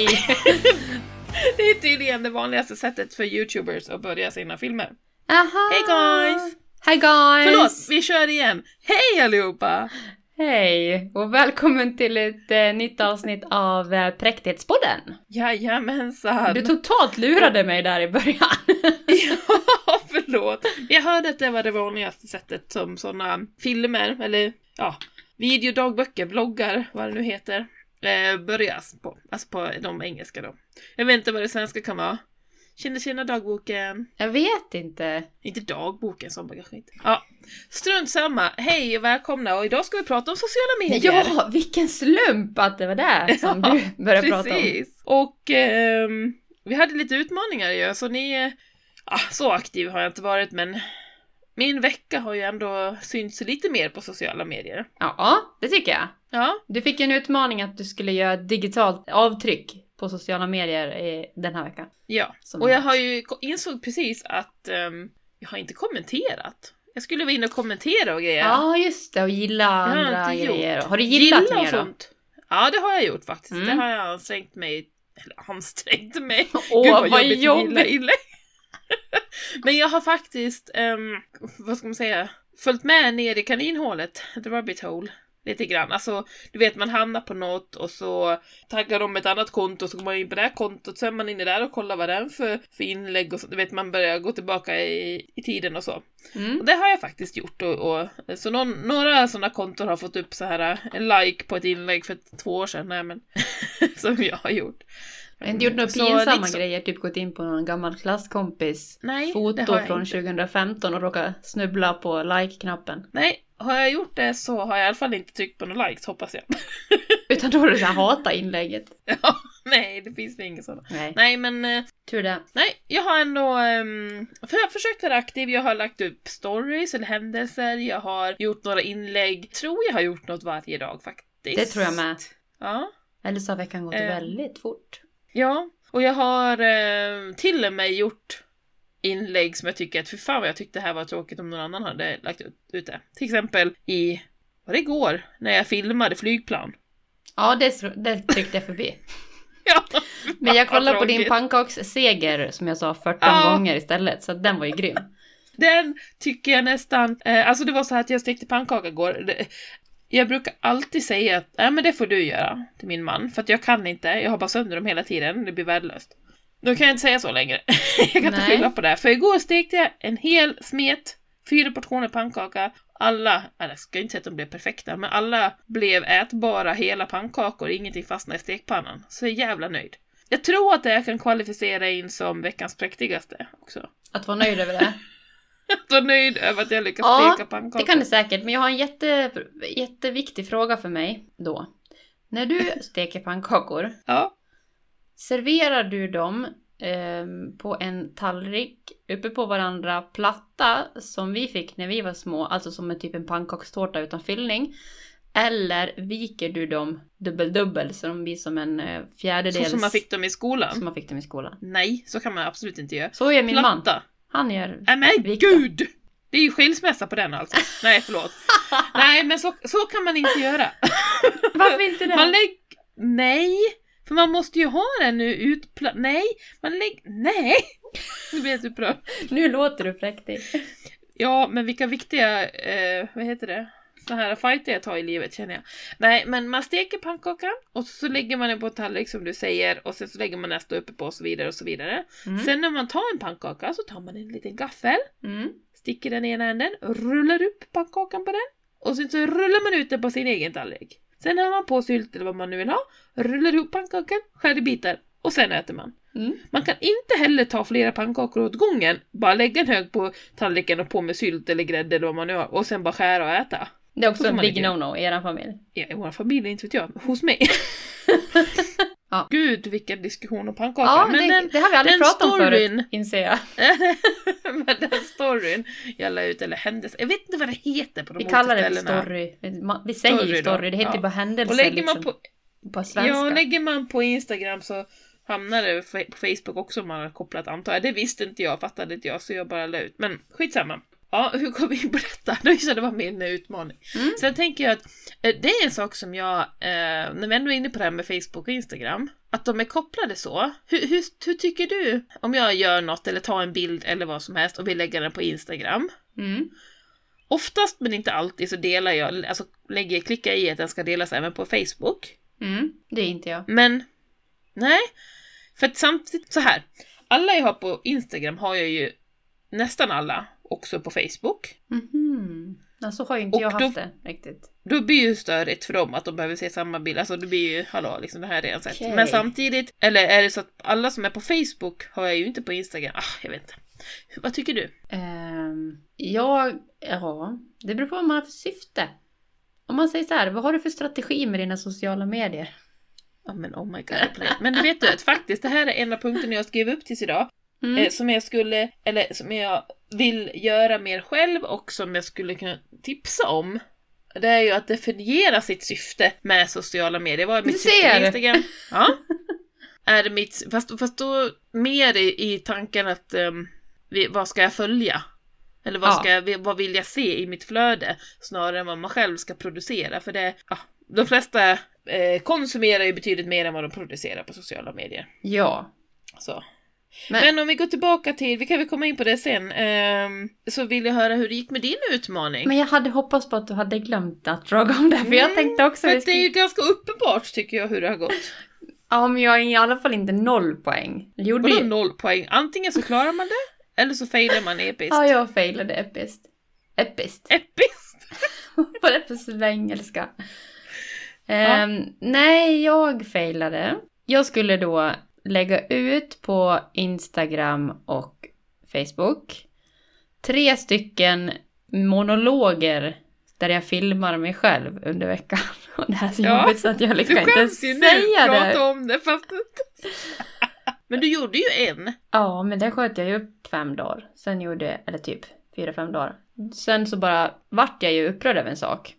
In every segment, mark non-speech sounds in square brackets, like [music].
Hej! [laughs] Det är tydligen det vanligaste sättet för youtubers att börja sina filmer. Aha! Hej guys! Hej guys! Förlåt, vi kör igen. Hej allihopa! Hej och välkommen till ett eh, nytt avsnitt av eh, Präktighetspodden. Jajamensan! Du totalt lurade mig där i början. [laughs] Ja, förlåt. Jag hörde att det var det vanligaste sättet som sådana filmer, eller ja, videodagböcker, vloggar, vad det nu heter, eh, börjas på. Alltså på de engelska då. Jag vet inte vad det svenska kan vara. Tjena tjena dagboken. Jag vet inte. Inte dagboken, sån bara skit. Ja, strunt samma. Hej och välkomna och idag ska vi prata om sociala medier. Ja, vilken slump att det var det [laughs] som Ja, du började prata om. Precis. Och ehm, vi hade lite utmaningar ju, så ni... eh, Ah, så aktiv har jag inte varit, men min vecka har ju ändå synts lite mer på sociala medier. Ja, det tycker jag. Ja, Du fick en utmaning att du skulle göra ett digitalt avtryck på sociala medier den här veckan. ja. Som Och jag har ju insåg precis att ehm, jag har inte kommenterat. Jag skulle vara inne och kommentera och grejer. Ja, just det. Och gilla andra gjort. grejer. Har du gillat Gilla mer då? sånt. Ja, det har jag gjort faktiskt. Mm. Det har jag ansträngt mig, eller ansträngt mig. [laughs] Åh, Gud vad vad jobbigt, jobbigt. gilla. [laughs] Men jag har faktiskt, ehm, vad ska man säga, följt med ner i kaninhålet, the rabbit hole, lite grann. Alltså, du vet man hamnar på något och så taggar de ett annat konto och så går man in på det här kontot, så är man inne där och kollar vad är för, för inlägg och så, du vet man börjar gå tillbaka i, i tiden och så. Mm. Och det har jag faktiskt gjort och, och så någon, några sådana konton har fått upp så här en like på ett inlägg för två år sedan, nej men, [laughs] som jag har gjort. Jag har inte gjort några pinsamma så- grejer, typ gått in på någon gammal klasskompis Nej, foto från inte. 2015 och råkat snubbla på like-knappen. Nej, har jag gjort det så har jag i alla fall inte tryckt på några likes, hoppas jag. [laughs] Utan då har du så här hata inlägget. [laughs] ja, nej, det finns väl inget sådant. Nej, Nej, men eh, tur det. nej, jag har ändå um, för jag har försökt vara aktiv. Jag har lagt upp stories eller händelser. Jag har gjort några inlägg. Tror jag har gjort något varje dag faktiskt. Det tror jag med. Ja, Eller så har veckan gått Eh. väldigt fort. ja. Och jag har eh, till och med gjort inlägg som jag tycker att fy fan vad jag tyckte det här var tråkigt om någon annan hade lagt ut, det. Till exempel i, var det igår, när jag filmade flygplan. Ja, det, det tryckte jag förbi. [laughs] Ja, Men jag kollade på din pannkaksseger som jag sa 14 Ja. gånger istället, så den var ju grym. Den tycker jag nästan, eh, alltså det var så här att jag stekte pannkaka igår. Det, jag brukar alltid säga att nej men det får du göra till min man, för att jag kan inte, jag har bara sönder dem hela tiden, det blir värdelöst. Då kan jag inte säga så längre. [laughs] jag kan inte skylla på det. För igår stekte jag en hel smet, fyra portioner pannkaka, alla, eller jag ska inte säga att de blev perfekta, men alla blev ätbara hela pannkakor, ingenting fastnade i stekpannan. Så jag är jävla nöjd. Jag tror att det här kan kvalificera in som veckans präktigaste också. Att vara nöjd över det. [laughs] Att vara nöjd över att jag lyckas Ja, steka pannkakor. Det kan det säkert, men jag har en jätte, jätteviktig fråga för mig då. När du [laughs] steker pannkakor, Ja. Serverar du dem ehm, på en tallrik uppe på varandra platta som vi fick när vi var små, alltså som en typ en pannkakstårta utan fyllning? Eller viker du dem dubbel-dubbel så de blir som en eh, Så fjärdedels... som man fick dem i skolan. som man fick dem i skolan? Nej, så kan man absolut inte göra. Så är min man. Platta. Han gör Nej men vikta. gud! Det är ju skilsmässa på den alltså. Nej förlåt. [laughs] Nej men så, så kan man inte göra. Varför inte det? Man lägger... Nej! För man måste ju ha den nu utpla... Nej! Man lägger... Nej! [laughs] Nu blir jag upprörd. Nu låter du präktig. Ja, men vilka viktiga, eh, vad heter det? Så här fighter jag tar i livet känner jag. Nej, men man steker pannkakan och så lägger man den på en tallrik som du säger och sen så lägger man nästa uppe på och så vidare och så vidare. Mm. Sen när man tar en pannkaka så tar man en liten gaffel, Mm. sticker den i ena änden, rullar upp pannkakan på den och sen så rullar man ut den på sin egen tallrik. Sen har man på sylt eller vad man nu vill ha, rullar ihop pannkakan, skär i bitar och sen äter man. Mm. Man kan inte heller ta flera pannkakor åt gången, bara lägga en hög på tallriken och på med sylt eller grädde eller vad man nu har och sen bara skära och äta. Det är också en big no-no i er familj. Ja, i vår familj, inte vet jag. Hos mig. [laughs] Ja. Gud, vilken diskussion om pannkakor. Ja, men det, den, det har vi aldrig pratat om förut, storyn- inser jag. [laughs] men den storyn jag la ut, eller händelse, jag vet inte vad det heter på de Vi kallar det story. Vi säger Story story, det heter ja. bara händelser Och lägger liksom, man på, på svenska. ja, lägger man på Instagram så hamnar det på Facebook också om man har kopplat antar jag. Det visste inte jag, fattade inte jag, så jag bara la ut. Men skitsamma. Ja, hur kom vi in på detta? [laughs] Det visade det var min utmaning. Mm. Sen tänker jag att eh, det är en sak som jag, eh, när vi ändå är inne på det här med Facebook och Instagram, att de är kopplade så. Hur, hur, hur tycker du? Om jag gör något eller tar en bild eller vad som helst och vill lägga den på Instagram. Mm. Oftast men inte alltid så delar jag, alltså lägger, klickar i att den ska delas även på Facebook. Mm. Det är inte jag. Men nej, för att samtidigt så här. Alla jag har på Instagram har jag ju nästan alla också på Facebook. Mhm. Ja, så har ju inte Och jag då- haft det riktigt. Då blir ju störigt för dem att de behöver se samma bild. Alltså det blir ju, hallå, liksom det här är redan sett. Okej. Men samtidigt, eller är det så att alla som är på Facebook har jag ju inte på Instagram. Ah, jag vet inte. Vad tycker du? Ehm, jag, ja, det beror på vad man har för syfte. Om man säger så här, vad har du för strategi med dina sociala medier? Ja men oh my god. Men du vet du att faktiskt det här är en av punkterna jag skrev upp tills idag. Mm. Eh, som jag skulle, eller som jag vill göra mer själv och som jag skulle kunna tipsa om. Det är ju att definiera sitt syfte med sociala medier. Vad är mitt syfte med Instagram? [laughs] Ja. Är mitt, fast, fast då mer i, i tanken att vi, vad ska jag följa? Eller vad, ska jag, vad vill jag se i mitt flöde? Snarare än vad man själv ska producera. För det, ja, de flesta eh, konsumerar ju betydligt mer än vad de producerar på sociala medier. Ja. Så. Men, Men om vi går tillbaka till, vi kan väl komma in på det sen, ehm, så vill jag höra hur det gick med din utmaning. men jag hade hoppats på att du hade glömt att fråga om det, för jag Mm, tänkte också... För det är ju ganska uppenbart tycker jag hur det har gått. [laughs] Ja, men jag är i alla fall inte noll poäng. Jag gjorde Vadå ju... noll poäng? Antingen så klarar man det, eller så failar man episkt. [laughs] Ja, jag failade episkt. Episkt. Episkt! [laughs] Vad är det för svengelska? Ehm, nej, jag failade. Jag skulle då lägga ut på Instagram och Facebook tre stycken monologer där jag filmar mig själv under veckan. [laughs] Och det här är så Ja, jobbigt så att jag Du liksom inte skäms ju ens nu, säga prata det. om det fast inte. [laughs] Men du gjorde ju en. Ja, men den sköt jag ju upp fem dagar. Sen gjorde, eller typ fyra, fem dagar. Sen så bara vart jag ju upprörd över en sak.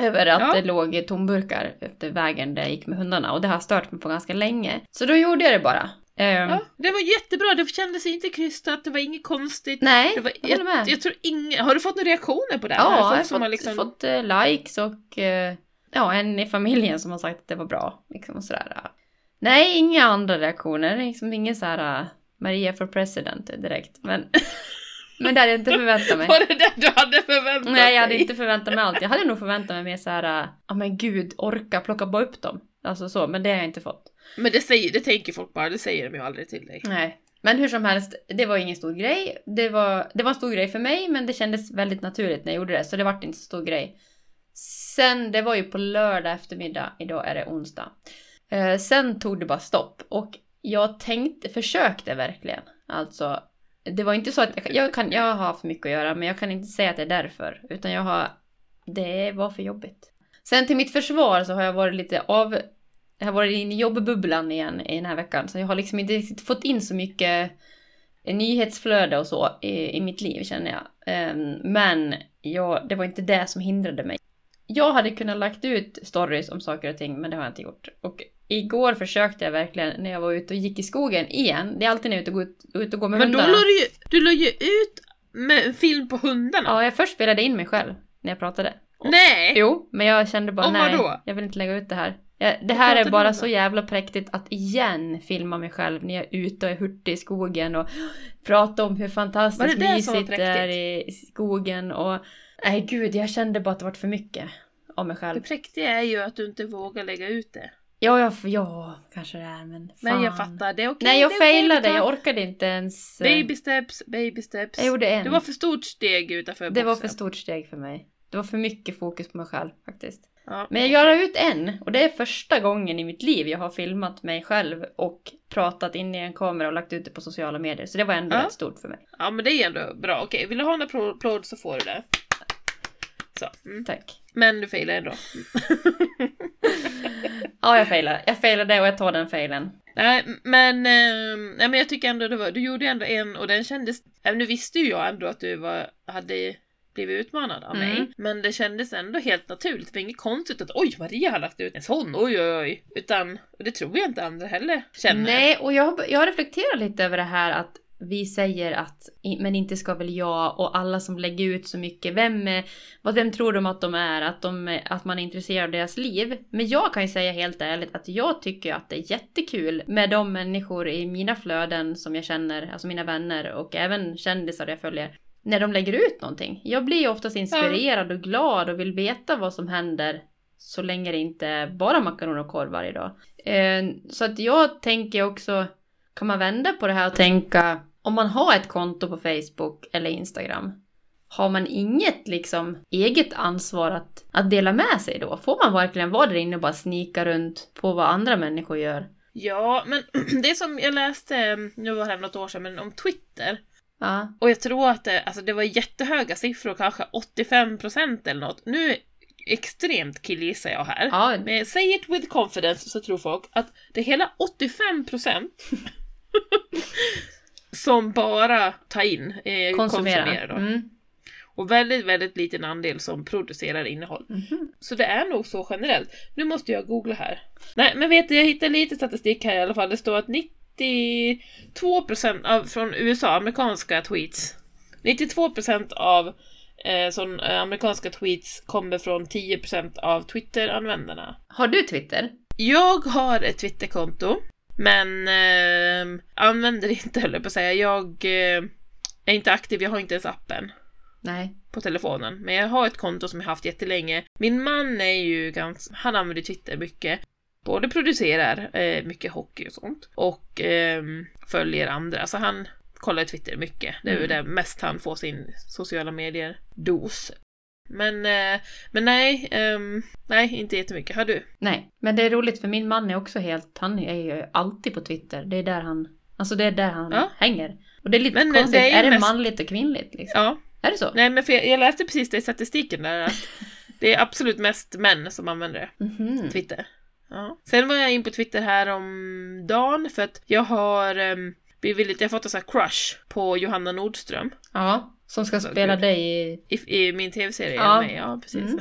Över att Ja. det låg tomburkar efter vägen där jag gick med hundarna. Och det har stört mig på ganska länge. Så då gjorde jag det bara. Ehm, Ja, det var jättebra, det kändes inte krystat, det var inget konstigt. Nej, Det var, jag håller med. jag, jag tror ingen, har du fått några reaktioner på det? ja, jag har som fått, har liksom... fått eh, likes och eh, ja, en i familjen som har sagt att det var bra. Liksom och sådär. Nej, inga andra reaktioner. Liksom ingen så här uh, Maria for president direkt. Men, men det hade jag inte förväntat mig. [laughs] Var det det du hade förväntat Nej, jag hade dig? inte förväntat mig allt. Jag hade nog förväntat mig mer så här, ja men gud, orka plocka bara upp dem. Alltså så, men det har jag inte fått. Men det, säger, det tänker folk bara, det säger de ju aldrig till dig. Nej. Men hur som helst, det var ingen stor grej. Det var, det var en stor grej för mig, men det kändes väldigt naturligt när jag gjorde det, så det var inte så stor grej. Sen, det var ju på lördag eftermiddag, idag är det onsdag. Eh, sen tog det bara stopp och jag tänkte, försökte verkligen. Alltså, det var inte så att jag, jag, kan, jag har haft mycket att göra, men jag kan inte säga att det är därför. Utan jag har, det var för jobbigt. Sen till mitt försvar så har jag varit lite av, jag har varit inne i jobbbubblan igen i den här veckan. Så jag har liksom inte riktigt fått in så mycket eh, nyhetsflöde och så i, i mitt liv känner jag. Ehm, men jag, det var inte det som hindrade mig. Jag hade kunnat lagt ut stories om saker och ting, men det har jag inte gjort. Och igår försökte jag verkligen när jag var ute och gick i skogen igen. Det är alltid när jag är ute och ut, ut och går med Men då hundarna. la du ju, du la ju ut med en film på hundarna. Ja, jag först spelade in mig själv när jag pratade. Nej! Jo, men jag kände bara Om nej, vadå? jag vill inte lägga ut det här. Jag, det här är bara så jävla präktigt att igen filma mig själv när jag är ute och är hurtig i skogen och prata om hur fantastiskt det det mysigt det är i skogen och nej gud, jag kände bara att det var för mycket av mig Det själv. präktiga är ju att du inte vågar lägga ut det. Ja, ja, ja, kanske det är, men fan. Men jag fattar, det är okej. Nej, jag failade, tar- jag orkade inte ens. eh, Baby steps, baby steps. Jag gjorde en. Det var för stort steg utanför det var boxen. för stort steg för mig. Det var för mycket fokus på mig själv faktiskt. Ja, Men jag la ut en och det är första gången i mitt liv jag har filmat mig själv och pratat in i en kamera och lagt ut det på sociala medier. Så det var ändå Ja. rätt stort för mig. Ja men det är ändå bra. Okej, vill du ha en applåd så får du det. Så. Mm. Tack. Men du failade ändå. [laughs] Ja, jag failade. Jag failade och jag tar den failen. Nej, men, eh, nej, men jag tycker ändå det var, du gjorde ändå en och den kändes, nu visste ju jag ändå att du var, hade blivit utmanad av mig. Mm. Men det kändes ändå helt naturligt. Det var inget konstigt att oj, Maria har lagt ut en sån, oj oj oj. Utan, och det tror jag inte andra heller känner. Nej, och jag, jag har reflekterat lite över det här att vi säger att men inte ska väl jag och alla som lägger ut så mycket. Vem, är, vad, vem tror de att de är? Att, de, eh, att man är intresserad av deras liv. Men jag kan ju säga helt ärligt att jag tycker att det är jättekul med de människor i mina flöden som jag känner, alltså mina vänner och även kändisar jag följer. När de lägger ut någonting. Jag blir ju oftast inspirerad och glad och vill veta vad som händer så länge det inte är bara makaroner och korv varje dag. Eh, så att jag tänker också, kan man vända på det här och tänka om man har ett konto på Facebook eller Instagram, har man inget liksom eget ansvar att, att dela med sig då? Får man verkligen vara där inne och bara snika runt på vad andra människor gör? Ja, men [clears throat] det som jag läste, nu var det något år sedan, men om Twitter. Ja. Och jag tror att det, alltså det var jättehöga siffror, kanske 85% eller något. Nu extremt killgissar jag här. Ja. Men say it with confidence så tror folk att det är hela 85% [laughs] [laughs] som bara tar in, eh, Konsumera. konsumerar då. Mm. Och väldigt, väldigt liten andel som producerar innehåll. Mhm. Så det är nog så generellt. Nu måste jag googla här. Nej, men vet du, jag hittade lite statistik här i alla fall. Det står att 92% av, från USA, amerikanska tweets, 92% av eh, sån, eh, amerikanska tweets kommer från 10% av Twitter-användarna. Har du Twitter? Jag har ett Twitterkonto, men eh, använder inte, höll jag på att säga. Jag eh, är inte aktiv, jag har inte ens appen Nej. på telefonen. Men jag har ett konto som jag haft jättelänge. Min man är ju ganska, han använder Twitter mycket. Både producerar eh, mycket hockey och sånt och eh, följer andra. Så han kollar Twitter mycket. Det är ju Mm. det mest han får sin sociala medier-dos. Men, eh, men nej, ehm, nej, inte jättemycket. Har du? Nej. Men det är roligt för min man är också helt, han är ju alltid på Twitter. Det är där han, alltså det är där han Ja. hänger. Och det är lite Men det konstigt, är ju är, det mest- manligt och kvinnligt liksom? Ja, Är det så? nej men för jag, jag läste precis det i statistiken där att [laughs] det är absolut mest män som använder det. Mhm. Twitter. Ja. Sen var jag in på Twitter här om dagen för att jag har um, blivit lite, jag har fått en sån här crush på Johanna Nordström Ja, som ska spela dig i... i, i min tv-serie. Ja. Ja, ja precis. Mm.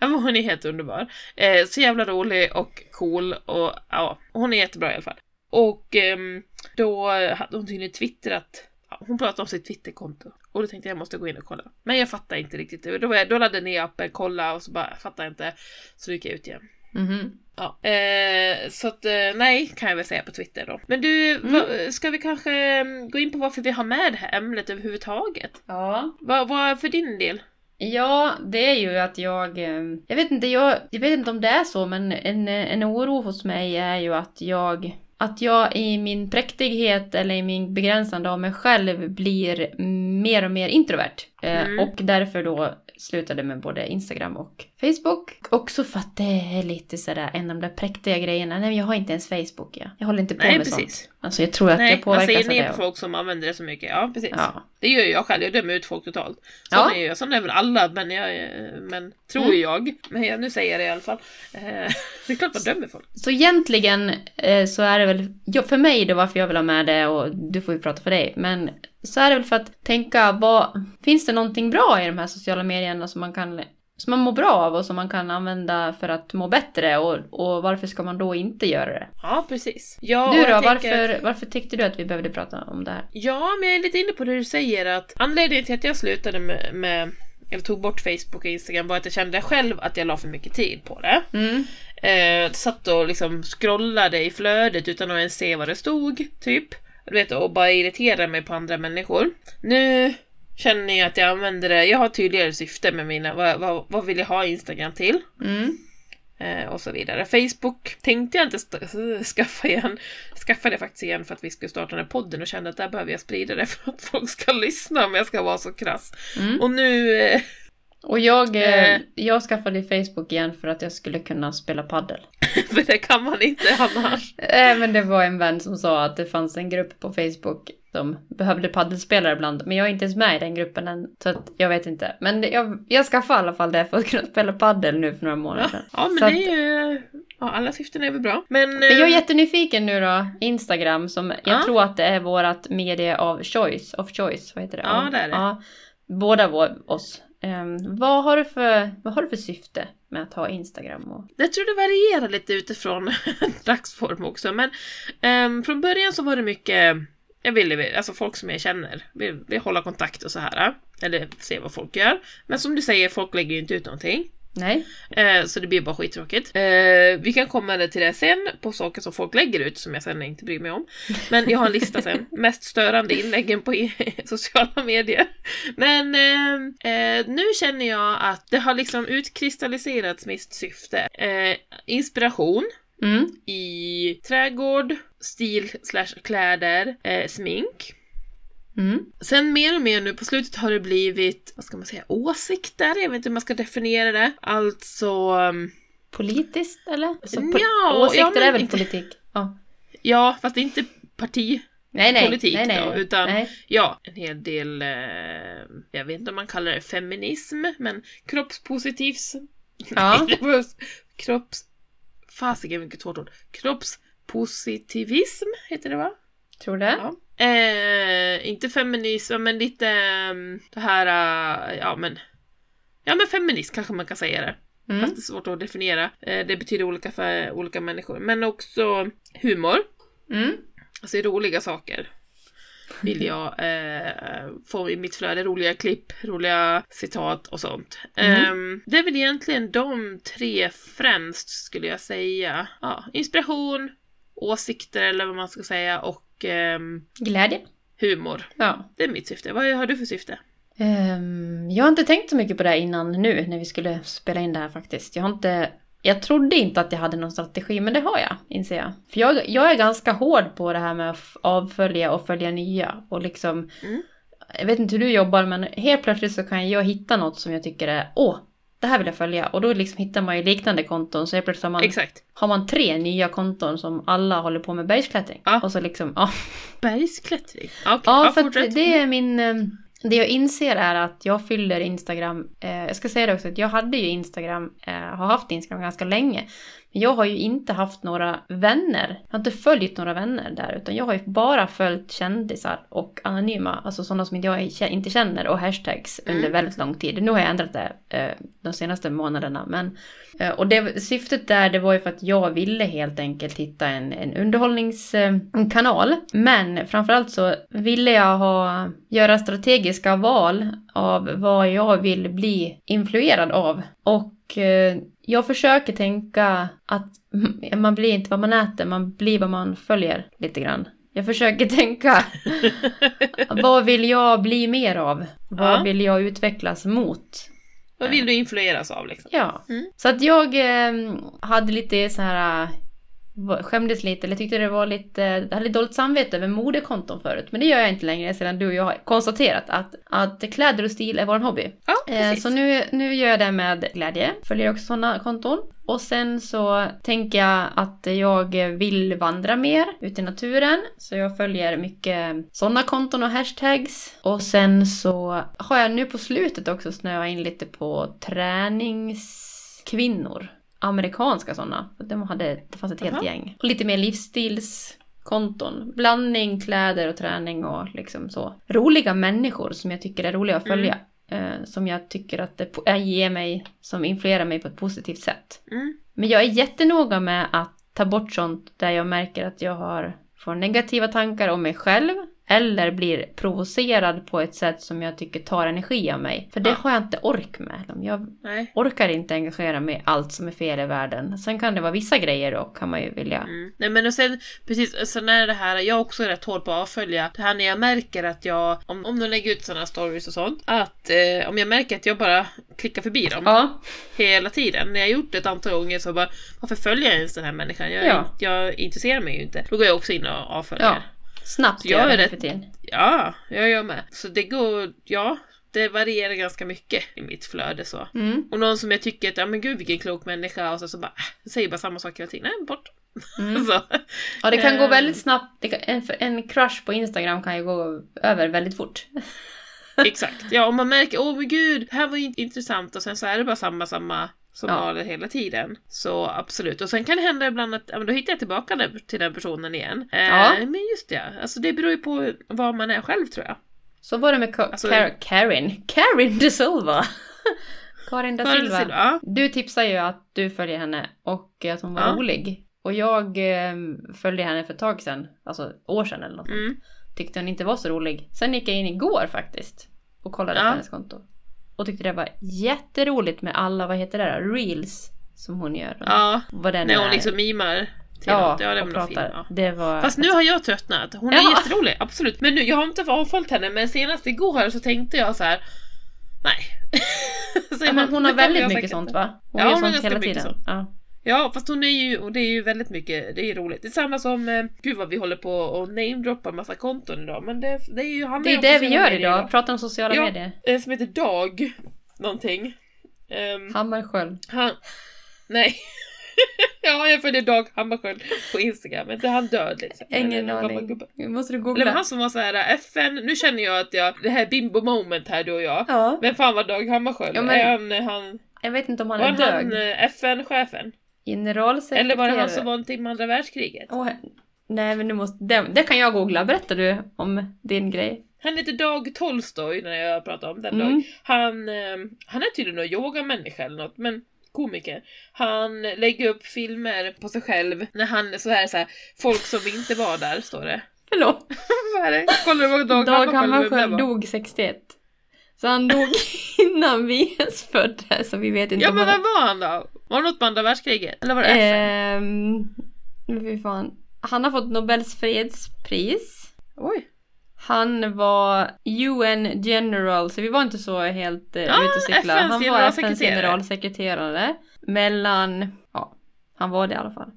[laughs] men hon är helt underbar. Eh, så jävla rolig och cool och ja, hon är jättebra i alla fall. Och ehm, då hade hon tydligen twittrat hon pratade om sitt Twitterkonto och då tänkte jag jag måste gå in och kolla. Men jag fattar inte riktigt. Då, var jag, då laddade jag ner appen, kolla och så bara fattar jag inte. Så gick jag ut igen. Mhm. Ja, eh, så att eh, nej kan jag väl säga på Twitter då. Men du, va, ska vi kanske mm, gå in på varför vi har med det här ämnet överhuvudtaget? Ja. Vad vad för din del? Ja, det är ju att jag... eh, Jag vet inte, jag, jag vet inte om det är så, men en, en oro hos mig är ju att jag... Att jag i min präktighet eller i min begränsande av mig själv blir mer och mer introvert. Eh, Mm. Och därför då slutade med både Instagram och Facebook. Också för att det är lite sådär en av de där präktiga grejerna. Nej, men jag har inte ens Facebook. Ja. Jag håller inte på Nej, med precis. sånt. Alltså jag tror att nej, jag man påverkas säger av ner det. på folk som använder det så mycket. Ja, precis. Ja. Det gör ju jag själv, jag dömer ut folk totalt. Sån Ja. är jag, sån är väl alla, men, jag, men tror Mm. jag. Men jag, nu säger jag det i alla fall. Eh, [laughs] det är klart man dömer folk. Så egentligen eh, så är det väl, ja, för mig då varför jag vill ha med det och du får ju prata för dig, men så är det väl för att tänka vad, finns det någonting bra i de här sociala medierna som man kan, som man mår bra av och som man kan använda för att må bättre och, och varför ska man då inte göra det? Ja, precis. Ja, du då, varför, tänker- varför tyckte du att vi behövde prata om det här? Ja, men jag är lite inne på det du säger att anledningen till att jag slutade med, med eller tog bort Facebook och Instagram var att jag kände själv att jag la för mycket tid på det. Mm. Eh, satt och liksom scrollade i flödet utan att ens se vad det stod, typ. Du vet, och bara irriterade mig på andra människor. Nu känner jag att jag använder det, jag har tydligare syfte med mina, vad, vad, vad vill jag ha Instagram till? Mm. Eh, och så vidare. Facebook tänkte jag inte [laughs] skaffa igen. Skaffade jag faktiskt igen för att vi skulle starta den här podden och kände att där behöver jag sprida det för att folk ska [laughs] lyssna om jag ska vara så krass. Mm. Och nu... Och jag, eh, Eh. jag skaffade Facebook igen för att jag skulle kunna spela paddel. [laughs] för det kan man inte annars. Eh, men det var en vän som sa att det fanns en grupp på Facebook som behövde paddelspelare ibland. Men jag är inte ens med i den gruppen än, så att jag vet inte. Men det- jag, jag skaffade i alla fall det för att kunna spela paddel nu för några månader Ja, sedan. ja men Så det är ju... Ja, alla syften är väl bra. Men... Men jag är eh, jättenyfiken nu då, Instagram, som jag Ja. tror att det är vårt medie av choice, of choice, vad heter det? Ja, det är det. Ja, båda vår, oss. Um, vad, har du för, vad har du för syfte med att ha Instagram? Och... Jag tror det varierar lite utifrån [laughs] dagsform också. Men um, från början så var det mycket Jag ville, alltså folk som jag känner, vill, vill hålla kontakt och så här. Eller se vad folk gör. Men som du säger, folk lägger ju inte ut någonting. Nej. Eh, så det blir bara skittråkigt. Eh, vi kan komma till det sen, på saker som folk lägger ut som jag sen inte bryr mig om. Men jag har en lista sen. [laughs] Mest störande inläggen på [laughs] sociala medier. Men eh, eh, nu känner jag att det har liksom utkristalliserats mitt syfte. Eh, inspiration Mm. i trädgård, stil slash kläder, eh, smink. Mm. Sen mer och mer nu på slutet har det blivit, vad ska man säga, åsikter? Jag vet inte hur man ska definiera det. Alltså, um, Politiskt eller? Alltså, Ja, ja, åsikter men är väl inte- politik? Ja. ja, fast inte parti. Nej, nej. Politik nej, nej, då, utan- Nej. Ja, en hel del, eh, jag vet inte om man kallar det feminism, men kroppspositivs... Ja. [laughs] Nej, det kropps... Fasiken vilket svårt ord. Kroppspositivism heter det va? Tror det? Ja. Eh, inte feminism, men lite ehm, det här, eh, ja men... Ja men feminist kanske man kan säga det. Mm. Fast det är svårt att definiera. Eh, det betyder olika för olika människor. Men också humor. Mm. Alltså roliga saker. Vill jag eh, få i mitt flöde. Roliga klipp, roliga citat och sånt. Mm. Ehm, det är väl egentligen de tre främst skulle jag säga. Ja, inspiration, åsikter eller vad man ska säga och ehm, Glädje? humor. Ja. Det är mitt syfte. Vad har du för syfte? Ehm, jag har inte tänkt så mycket på det innan nu när vi skulle spela in det här faktiskt. Jag har inte... Jag trodde inte att jag hade någon strategi, men det har jag, inser jag. För jag, jag är ganska hård på det här med att avfölja och följa nya. Och liksom... Mm. Jag vet inte hur du jobbar, men helt plötsligt så kan jag hitta något som jag tycker är... Åh! Det här vill jag följa. Och då liksom hittar man ju liknande konton. Så plötsligt har man, Exakt. har man tre nya konton som alla håller på med bergsklättring. Ja. Och så liksom... Ja, Bergsklättring. Ja, okej. Ja, ja, för det är min... eh, Det jag inser är att jag fyller Instagram... Eh, jag ska säga det också att jag hade ju Instagram, eh, har haft Instagram ganska länge. Men jag har ju inte haft några vänner. Jag har inte följt några vänner där. Utan jag har ju bara följt kändisar och anonyma. Alltså sådana som jag inte känner och hashtags Mm. under väldigt lång tid. Nu har jag ändrat det eh, de senaste månaderna. Men, eh, och det, syftet där det var ju för att jag ville helt enkelt hitta en, en underhållningskanal. Men framförallt så ville jag ha, göra strategiska val av vad jag vill bli influerad av. Och eh, jag försöker tänka att man blir inte vad man äter, man blir vad man följer lite grann. Jag försöker [laughs] tänka, [laughs] vad vill jag bli mer av? Vad Ja. vill jag utvecklas mot? Vad vill du influeras av liksom? Ja. Mm. Så att jag eh, hade lite så här... Skämdes lite, eller tyckte det var lite... Jag hade lite dåligt samvete över modekonton förut. Men det gör jag inte längre sedan du och jag har konstaterat att, att kläder och stil är vår hobby. Ja, Eh, så nu, nu gör jag det med glädje. Följer också sådana konton. Och sen så tänker jag att jag vill vandra mer ute i naturen. Så jag följer mycket sådana konton och hashtags. Och sen så har jag nu på slutet också snöat in lite på träningskvinnor. Amerikanska sådana. De hade, det fanns ett helt Aha. gäng. Och lite mer livsstilskonton. Blandning, kläder och träning och liksom så. Roliga människor som jag tycker är roliga att följa. Eh, som jag tycker att det äh, ger mig, som influerar mig på ett positivt sätt. Mm. Men jag är jättenoga med att ta bort sånt där jag märker att jag har, får negativa tankar om mig själv. Eller blir provocerad på ett sätt som jag tycker tar energi av mig. För det Ja. har jag inte ork med. Jag Nej. orkar inte engagera mig i allt som är fel i världen. Sen kan det vara vissa grejer då, kan man ju vilja. Mm. Nej men och sen, precis, sen är det här, jag är också rätt hård på att avfölja. Det här när jag märker att jag, om, om de lägger ut sådana stories och sånt, att eh, om jag märker att jag bara klickar förbi dem Ja, hela tiden. När jag har gjort det ett antal gånger så bara, varför följer jag ens den här människan? Jag, Ja. jag intresserar mig ju inte. Då går jag också in och avföljer. Snabbt jag gör är det rätt- tiden. Ja, jag gör med. Så det går, ja, det varierar ganska mycket i mitt flöde så. Mm. Och någon som jag tycker att, ja men gud vilken klok människa och så, så bara, äh, säger bara samma sak hela tiden, nej bort. Mm. [laughs] Ja, det kan gå Ehm. väldigt snabbt. Kan, en, en crush på Instagram kan ju gå över väldigt fort. [laughs] Exakt. Ja, om man märker, åh men gud, det här var ju intressant och sen så är det bara samma, samma som Ja. maler hela tiden. Så absolut. Och sen kan det hända ibland att, ja men då hittar jag tillbaka den, till den personen igen. Eh, Ja. Men just det, alltså det beror ju på vad man är själv tror jag. Så var det med Ka- Alltså- Kar- Karin. Karin de Silva. [laughs] Karin da Silva. Silva, ja. Du tipsar ju att du följer henne och att hon var Ja. rolig. Och jag eh, följde henne för ett tag sedan. Alltså år sedan eller något. Mm. tyckte hon inte var så rolig. Sen gick jag in igår faktiskt och kollade Ja. på hennes konto. Och tyckte det var jätteroligt med alla, vad heter det då? Reels som hon gör. Ja, Vad den när hon är. liksom mimar ja. Ja, det var pratar. Ja. Det var... Fast nu har jag tröttnat. Hon är Ja. jätterolig, absolut. Men nu, jag har inte avföljt henne, men senast igår så tänkte jag så här. Nej. [laughs] Så ja, men hon har väldigt mycket sånt va? Hon Ja, gör hon sånt hela tiden. sånt. Ja. Ja, fast hon är ju, och det är ju väldigt mycket, det är ju roligt. Det är samma som, eh, gud vad vi håller på och namedroppar massa konton idag, men det, det är ju, han Det är det vi gör medier idag, prata om sociala Ja. medier. Eh, Som heter Dag någonting. Um, Hammarskjöld. han, nej. [laughs] ja, jag följer Dag Hammarskjöld på Instagram, men inte han död liksom. Ingen Eller aning. måste du Eller var googla. han som var så här äh, FN, nu känner jag att jag, det här bimbo moment här du och jag. Ja. Vem fan var Dag Hammarskjöld? Ja, men- Är han, eh, han, Jag vet inte om han var är han död. eh, FN-chefen? Generalsekreterare. Eller var det han som var någonting med andra världskriget? Åh, nej men nu måste... Det, det kan jag googla. Berättar du om din grej? Han heter Dag Tolstoj när jag pratar om den Mm. Dag. Han, eh, han är tydligen någon yogamänniska eller något, men komiker. Han lägger upp filmer på sig själv när han så här, så här folk som inte var där, står det. Förlåt. [laughs] Vad är det? Kollar du vad Dag, Dag Hammarskjöld dog 61. Så han dog [laughs] innan vi ens föddes, så vi vet inte Ja men vem var han då? Var det något med andra världskriget? Eller var det FN? Fy fan. Han har fått Nobels fredspris. Oj. Han var UN general, så vi var inte så helt uh, Ja, ute och cykla. FNs Han var FNs generalsekreterare. Mellan, ja, han var det i alla fall.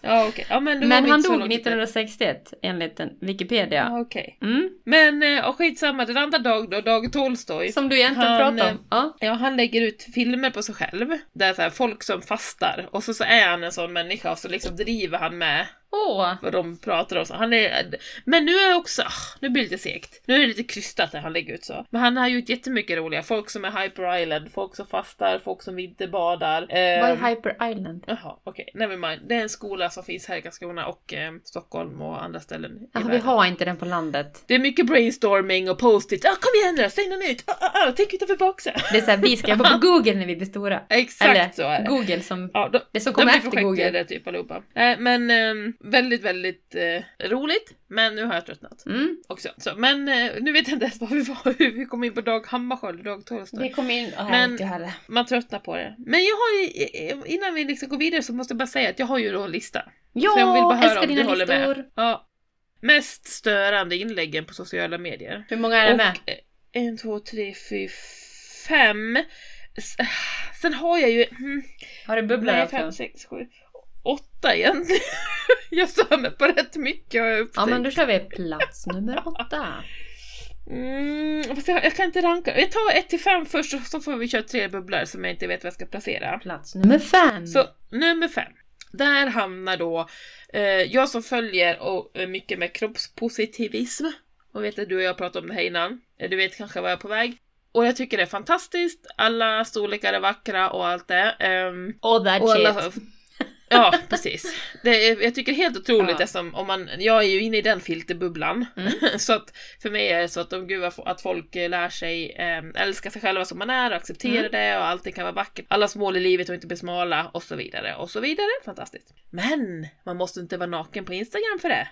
Ja okej. Ja men, Men han dog långt ute. 1961 enligt Wikipedia. Ja, okej. Mm. Men eh, och skitsamma, den andra Dag då, Dag Tolstoj. Som du egentligen Han, pratade eh, om. Ja. Ja, han lägger ut filmer på sig själv. Där så här, folk som fastar. Och så, så är han en sån människa och så liksom driver han med Åh! vad de pratar om. Så han är, men nu är också, ah, nu blir det lite segt. Nu är det lite krystat det han lägger ut så. Men han har gjort jättemycket roliga. Folk som är Hyper Island, folk som fastar, folk som vinterbadar. Vad Eh, är Hyper Island? Jaha, okej. Never mind. Det är en skola som finns här i Karlskrona och eh, Stockholm och andra ställen Jaha, vi har inte den på landet. Det är mycket brainstorming och post-it. Ah, kom igen nu, säg något nytt! Ah, ah, ah, tänk utanför boxen! Det är såhär, vi ska jobba på [laughs] Google när vi blir stora. Exakt Eller så är det. Google som... Ja, de, Det som de kommer blir efter Google. projektledare typ allihopa. Eh, men eh, väldigt, väldigt eh, roligt. Men nu har jag tröttnat Mm. också. Så, men eh, nu vet jag inte ens var vi var, [laughs] hur vi kom in på Dag Hammarskjöld och Dag Tolstoj. Vi kom in... Oh, Men- inte. Man tröttnar på det. Men jag har ju, eh, innan vi liksom går vidare så måste jag bara säga att jag har ju då en lista. Ja, så jag vill bara höra om du håller listor. med. Ja. Mest störande inläggen på sociala medier. Hur många är det med? Och, eh, en, två, tre, fyra, fem. S- Sen har jag ju... Hmm, Har du bubblor nej, fem, sex, sju, åtta egentligen. [laughs] jag stör mig på rätt mycket har jag Ja upptäckt. men då kör vi plats nummer åtta. Mm, fast jag, jag kan inte ranka. Jag tar ett till fem först och så får vi köra tre bubblor som jag inte vet vad jag ska placera. Plats nummer fem. Så nummer fem. Där hamnar då eh, jag som följer och mycket med kroppspositivism. Och vet att du och jag pratade om det här innan. Eh, Du vet kanske vad jag är på väg. Och jag tycker det är fantastiskt. Alla storlekar är vackra och allt det. Ehm, All that och shit. alla, ja, [laughs] precis. Det är, jag tycker det är helt otroligt Ja. eftersom om man, jag är ju inne i den filterbubblan. Mm. [laughs] så att för mig är det så att om gud att folk eh, lär sig eh, älska sig själva som man är och acceptera Mm. det och allting kan vara vackert. Allas mål i livet och inte bli smala och så vidare och så vidare. Fantastiskt. Men man måste inte vara naken på Instagram för det.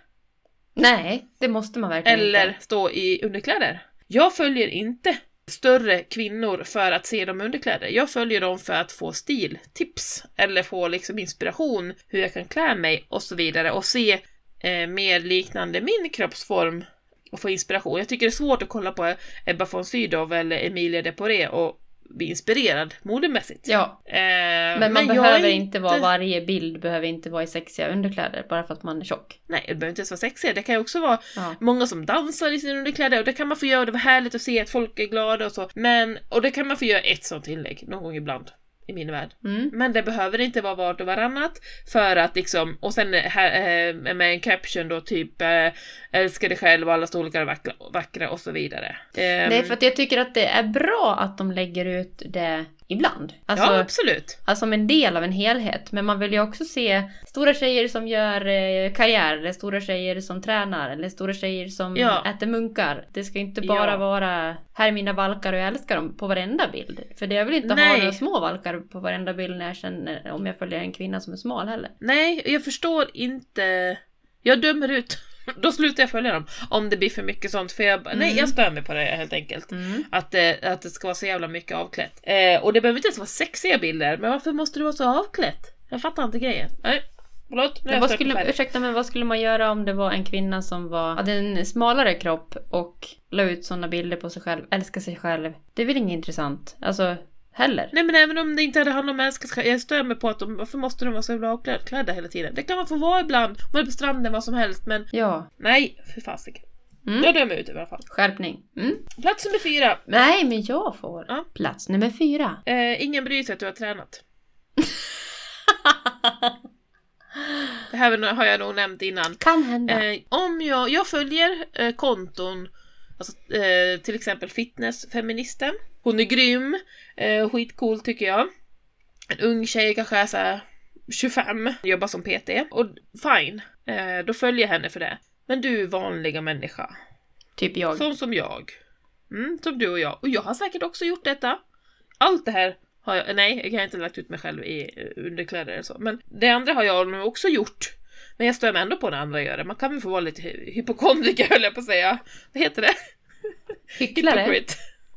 Nej, det måste man verkligen Eller inte. stå i underkläder. Jag följer inte större kvinnor för att se dem i underkläder. Jag följer dem för att få stiltips eller få liksom inspiration hur jag kan klä mig och så vidare och se eh, mer liknande min kroppsform och få inspiration. Jag tycker det är svårt att kolla på Ebba von Sydow eller Emilia de Poré och bli inspirerad modemässigt. Ja, Eh, men man är behöver inte vara, varje bild behöver inte vara i sexiga underkläder bara för att man är tjock. Nej, det behöver inte ens vara sexiga. Det kan ju också vara Ja. många som dansar i sina underkläder och det kan man få göra och det var härligt att se att folk är glada och så. Men, och det kan man få göra ett sånt inlägg någon gång ibland i min värld. Mm. Men det behöver inte vara vart och varannat för att liksom, och sen här, eh, med en caption då typ eh, älskar dig själv och alla storlekar är vackra, vackra och så vidare. Ehm, Nej, för att jag tycker att det är bra att de lägger ut det ibland. Alltså, ja, absolut. alltså som en del av en helhet. Men man vill ju också se stora tjejer som gör eh, karriär, eller stora tjejer som tränar, eller stora tjejer som Ja. äter munkar. Det ska inte bara Ja. vara här är mina valkar och jag älskar dem på varenda bild. För det jag vill inte ha Nej. några små valkar på varenda bild när jag känner om jag följer en kvinna som är smal heller. Nej, jag förstår inte. Jag dömer ut. [laughs] Då slutar jag följa dem. Om det blir för mycket sånt. För jag, Mm. Nej, jag stör mig på det helt enkelt. Mm. Att, det- att det ska vara så jävla mycket avklätt. Eh, och det behöver inte ens vara sexiga bilder. Men varför måste det vara så avklätt? Jag fattar inte grejen. Nej, förlåt. Men vad skulle, ursäkta men vad skulle man göra om det var en kvinna som var, hade en smalare kropp och la ut sådana bilder på sig själv, älskar sig själv. Det är väl inget intressant? Alltså, heller. Nej men även om det inte hade handlat om mänskliga jag stör mig på att de, varför måste de vara så jävla avklädda hela tiden? Det kan man få vara ibland, om man är på stranden, vad som helst, men Ja. nej, för fasiken. Mm. Jag dömer ut i alla fall. Skärpning. Mm. Plats nummer fyra. Nej, men jag får. Ja. Plats nummer fyra. Eh, ingen bryr sig att du har tränat. [laughs] Det här har jag nog nämnt innan. kan hända. Eh, om jag, jag följer eh, konton, alltså, eh, till exempel fitnessfeministen. Hon är grym, eh, skitcool tycker jag. En ung tjej, kanske är så här 25, jobbar som PT. Och fine, eh, då följer jag henne för det. Men du vanliga människa, typ jag. sån som jag. Mm, som du och jag. Och jag har säkert också gjort detta. Allt det här har jag, nej, jag har inte lagt ut mig själv i eh, underkläder eller så. Men det andra har jag nog också gjort. Men jag stör mig ändå på när andra gör det. Man kan väl få vara lite hy- hypokondriker [laughs] höll jag på att säga. Vad heter det? Hycklare.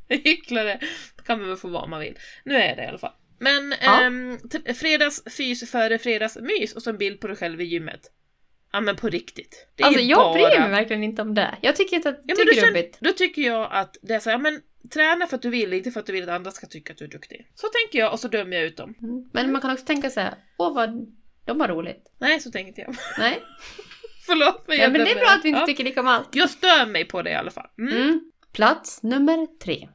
[laughs] Hycklare. Det kan man väl få vara om man vill. Nu är jag det i alla fall. Men Ja. ehm, t- fredagsfys före fredagsmys och så en bild på dig själv i gymmet. Ja men på riktigt. Det Alltså jag bara... bryr mig verkligen inte om det. Jag tycker inte att Ja, är känner, grubbigt. då tycker jag att det är så här, ja, men träna för att du vill, inte för att du vill att andra ska tycka att du är duktig. Så tänker jag och så dömer jag ut dem. Mm. Men man kan också tänka så här, åh vad de har roligt. Nej, så tänker inte jag. Nej, [laughs] Förlåt men ja, men det är bra att vi inte Ja. tycker lika om allt. Jag stör mig på det i alla fall. Mm. Mm. Plats nummer tre.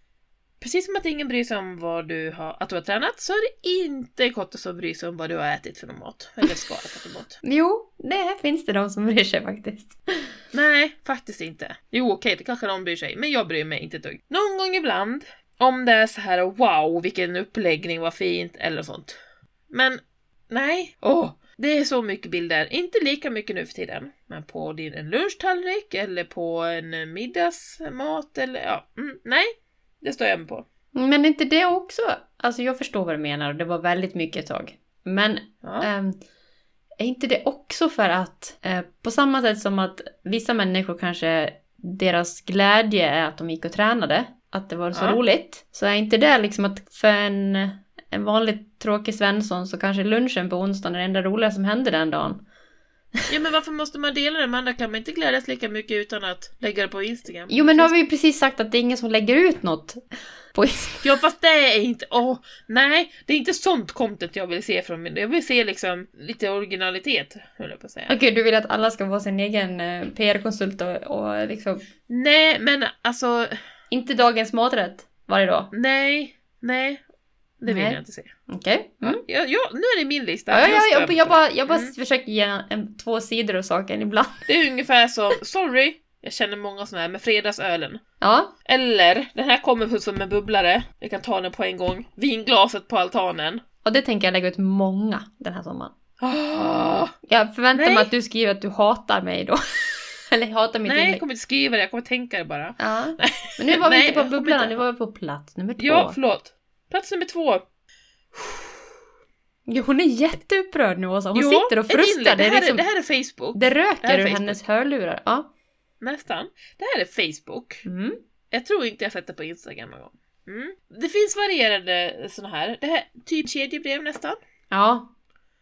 Precis som att ingen bryr sig om vad du har, att du har tränat så är det inte Kotte som bryr sig om vad du har ätit för någon mat. Eller ska äta för mat. [laughs] Jo, det här finns det de som bryr sig faktiskt. [laughs] Nej, faktiskt inte. Jo, okej, det kanske någon bryr sig, men jag bryr mig inte ett dugg. Någon gång ibland, om det är så här wow, vilken uppläggning, vad fint, eller sånt. Men nej, åh, det är så mycket bilder. Inte lika mycket nu för tiden. Men på din en lunchtallrik eller på en middagsmat eller ja, mm, nej, det står jag mig på. Men är inte det också? Alltså jag förstår vad du menar och det var väldigt mycket ett tag. Men Ja. ehm, är inte det också för att eh, på samma sätt som att vissa människor kanske deras glädje är att de gick och tränade, att det var så Ja. roligt, så är inte det liksom att för en, en vanlig tråkig Svensson så kanske lunchen på onsdagen är det enda roliga som hände den dagen. Ja men varför måste man dela det med andra? Kan man inte glädjas lika mycket utan att lägga det på Instagram? Jo men nu har vi ju precis sagt att det är ingen som lägger ut något på Ja fast det är inte, åh, nej, det är inte sånt content jag vill se från min, jag vill se liksom lite originalitet, höll jag på att säga. Okej, du vill att alla ska vara sin egen eh, PR-konsult och, och liksom... Nej men alltså, Inte dagens maträtt varje dag. nej, nej, det vill Nej. jag inte se. Okej. Mm. Ja, ja, nu är det min lista. Ja, ja, Jag jag, mig jag, bara, jag bara Mm. försöker ge en, två sidor av saken ibland. det. är ungefär som, sorry, jag känner många sådana här med fredagsölen. Ja, Eller, den här kommer som en bubblare, jag kan ta den på en gång, vinglaset på altanen. och det tänker jag lägga ut många den här sommaren. Ah, Jag förväntar mig Nej. att du skriver att du hatar mig då. [laughs] Eller hatar mitt nej, jag inlägg. kommer inte skriva det, jag kommer tänka det bara. Ja. [laughs] Men nu var vi inte jag på bubblan, nu var vi på plats nummer två. Ja, förlåt. Plats nummer två. Jo, hon är jätteupprörd nu Åsa. Hon Jo, sitter och frustar. Det, Det, är här liksom, det här är Facebook. det här röker ur hennes hörlurar. Ja. Nästan. Det här är Facebook. Mm. Jag tror inte jag sett det på Instagram någon gång. Mm. Det finns varierade såna här. Det här typ kedjebrev nästan. ja.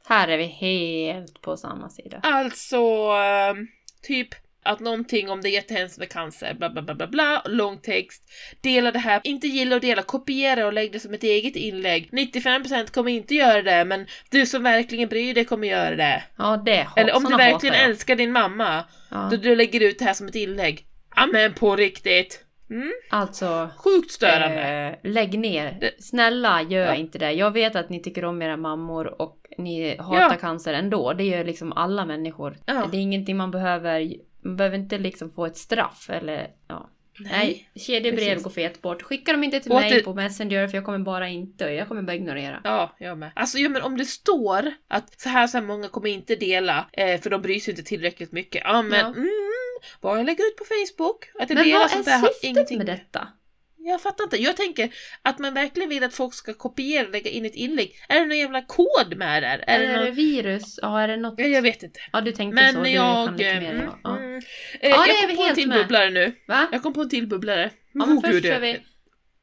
Här är vi helt på samma sida. Alltså, ehm, typ att någonting om det är jättehemskt med cancer, bla bla bla bla bla, lång text. Dela det här, inte gilla och dela, kopiera och lägg det som ett eget inlägg. 95% kommer inte göra det, men du som verkligen bryr dig kommer göra det. Ja, det hat, Eller om du verkligen hatar älskar din mamma, Ja. då du lägger ut det här som ett inlägg. Ja men på riktigt. Mm? Alltså, Sjukt störande. eh, lägg ner. Snälla, gör Ja. inte det. Jag vet att ni tycker om era mammor och ni hatar Ja. cancer ändå. Det gör liksom alla människor. Ja. Det är ingenting man behöver. Man behöver inte liksom få ett straff eller ja. Nej, kedjebrev precis. går fet bort. Skicka dem inte till att mig på Messenger för jag kommer bara inte. Jag kommer bara ignorera. Ja, jag med. Alltså ja, men om det står att så här så här många kommer inte dela eh, för de bryr sig inte tillräckligt mycket. Ja men Ja. mm, bara lägga ut på Facebook. Att det Men delas vad sånt där är syftet med detta? Jag fattar inte. Jag tänker att man verkligen vill att folk ska kopiera och lägga in ett inlägg. Är det någon jävla kod med där? Är Är det det någon... virus? Ja, är det något? Ja, jag vet inte. Ja, du tänkte Men så. Du jag... kan lite mer, mm, ja. Ja. mm. Eh, det jag är kom på en till med. bubblare nu. Va? Jag kom på en till bubblare. Ja, men Oh, först gud, kör vi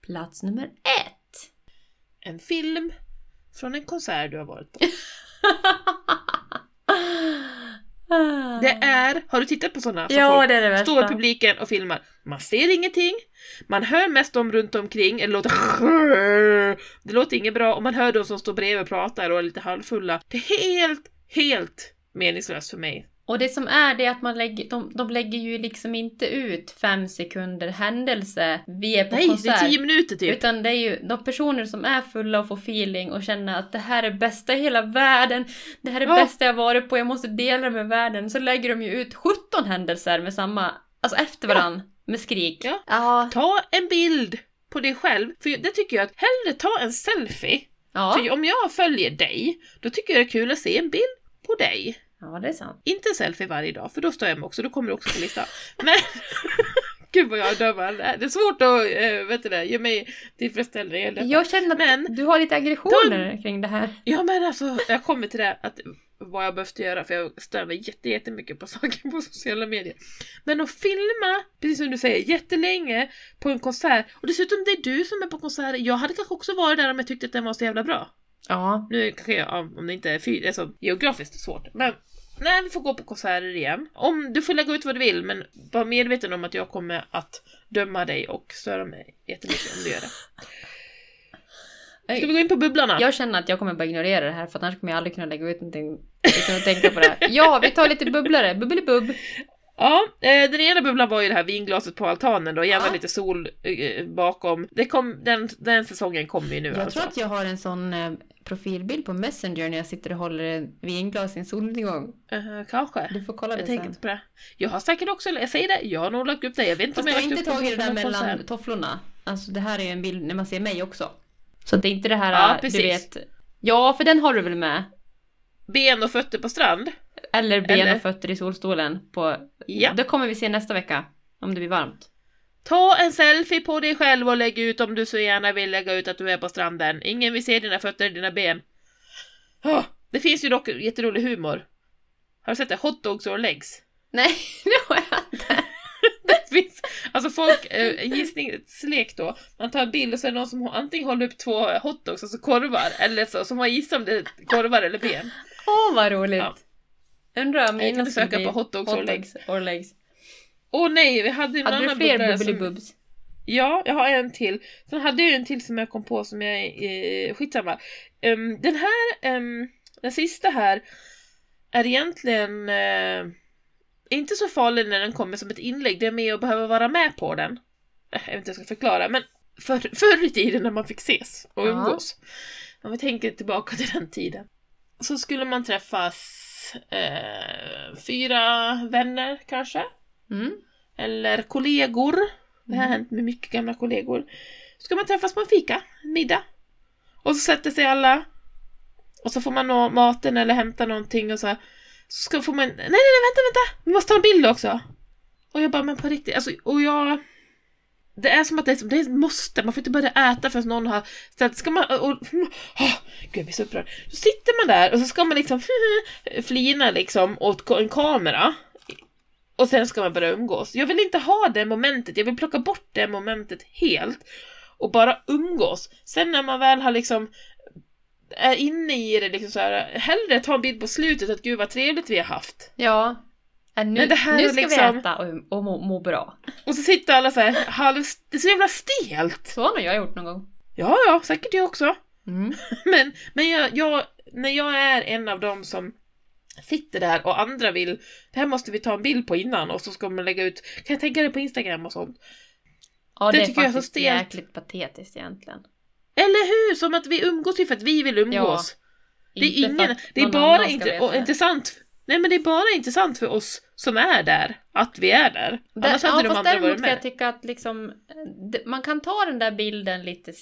plats nummer ett. En film från en konsert du har varit på. [laughs] Det är... Har du tittat på sådana? Ja, det är det värsta. står i publiken och filmar. Man ser ingenting, man hör mest dem runt omkring, eller låter [laughs] Det låter inget bra och man hör de som står bredvid och pratar och är lite halvfulla. Det är helt, helt meningslöst för mig. Och det som är det är att man lägger, de, de lägger ju liksom inte ut fem sekunder händelse. Vi är på Nej, det konsert. är tio minuter typ. Utan det är ju de personer som är fulla och får feeling och känner att det här är bästa i hela världen. Det här är Ja. bästa jag varit på, jag måste dela det med världen. Så lägger de ju ut 17 händelser med samma, alltså efter varann. Med skrik. Ja. Ja. Ta en bild på dig själv, för det tycker jag att hellre ta en selfie. Ja, För om jag följer dig, då tycker jag det är kul att se en bild på dig. Ja det är sant. Inte en selfie varje dag, för då står jag mig också, då kommer du också på listan. Men... [laughs] Gud vad jag dömer. Det är svårt att, äh, vet du det, ge mig detta. Jag känner att Men- du har lite aggressioner kring det här. Ja men alltså, jag kommer till det att vad jag behövt göra för jag stör mig jätte, jättemycket på [laughs] saker på sociala medier. Men att filma, precis som du säger, jättelänge på en konsert och dessutom det är du som är på konserten. Jag hade kanske också varit där om jag tyckte att den var så jävla bra. Ja. Nu kanske jag, ja, om det inte är fy, alltså, geografiskt svårt. Men nej, vi får gå på konserter igen. Om du får lägga ut vad du vill, men var medveten om att jag kommer att döma dig och störa mig jättemycket om du gör det. Ska vi gå in på bubblarna? Jag känner att jag kommer bara ignorera det här för annars kommer jag aldrig kunna lägga ut någonting utan att tänka på det. här. Ja, vi tar lite bubblare. Bubbelibubb. Ja, eh, den ena bubblan var ju det här vinglaset på altanen då, gärna Ja. lite sol eh, bakom. Det kom, den, den säsongen kommer ju nu Jag alltså. tror att jag har en sån eh, profilbild på Messenger när jag sitter och håller en vinglas i en solnedgång. Eh, kanske. Du får kolla Jag det tänker sen. inte på det. Jag har säkert också, jag säger det, jag har nog lagt upp det. Jag vet inte Fast om jag har inte tagit det där mellan tofflorna. Alltså det här är ju en bild när man ser mig också. Så det är inte det här, Ja, du vet. Ja, för den har du väl med? Ben och fötter på strand. Eller ben Eller? och fötter i solstolen på... Ja. Det kommer vi se nästa vecka. Om det blir varmt. Ta en selfie på dig själv och lägg ut om du så gärna vill lägga ut att du är på stranden. Ingen vill se dina fötter, dina ben. Åh, det finns ju dock jätterolig humor. Har du sett det? Hot dogs or legs? Nej, [laughs] det har jag inte. [laughs] Det finns, alltså folk, eh, en gissningslek då. Man tar en bild och så är det någon som antingen håller upp två hotdogs, alltså korvar, eller så, som har gissat om det är korvar eller ben. Åh, vad roligt. Ja. Undrar om mina skulle söka bli på hot dogs or legs. or legs. Åh nej, vi hade en Hade du annan fler bubblare som-? Ja, jag har en till. Sen hade jag ju en till som jag kom på som jag... Eh, skitsamma. Um, den här, um, den sista här, är egentligen eh, inte så farlig när den kommer som ett inlägg. Det är med att behöva vara med på den. Eh, Jag vet inte hur jag ska förklara, men för, [laughs] förr i tiden när man fick ses och Ja. umgås. Om vi tänker tillbaka till den tiden. Så skulle man träffas eh, fyra vänner kanske Mm. eller kollegor. Det har Mm. hänt med mycket gamla kollegor. Ska man träffas på en fika, en middag. Och så sätter sig alla. Och så får man nå maten eller hämta någonting och så. Så ska, får man, nej nej nej vänta vänta, vi måste ta en bild också. Och jag bara, men på riktigt, alltså, och jag... Det är som att det, är, det är måste, man får inte börja äta förrän någon har ställt, ska man, och, och, åh, gud jag blir så upprörd. Så sitter man där och så ska man liksom [laughs] flina liksom åt en kamera. Och sen ska man börja umgås. Jag vill inte ha det momentet, jag vill plocka bort det momentet helt. Och bara umgås. Sen när man väl har liksom är inne i det liksom så här, hellre ta en bild på slutet att gud vad trevligt vi har haft. Ja. Äh, nu, Men det här nu ska liksom- vi äta och, och må, må bra. Och så sitter alla så här, halv, det är så jävla stelt. Så har nog jag gjort någon gång. Ja, ja, säkert jag också. Mm. [laughs] Men, men jag, jag, när jag är en av dem som sitter där och andra vill, det här måste vi ta en bild på innan och så ska man lägga ut, kan jag tänka det på Instagram och sånt. Ja, Det det, är tycker jag är så faktiskt stelt. jäkligt patetiskt egentligen. Eller hur? Som att vi umgås ju för att vi vill umgås. det är ingen, det är bara inte, och intressant, nej men det är bara intressant för oss som är där, att vi är där. Där, Annars ja, hade de fast andra däremot varit kan jag med. tycka att liksom, eh, man kan ta den där bilden lite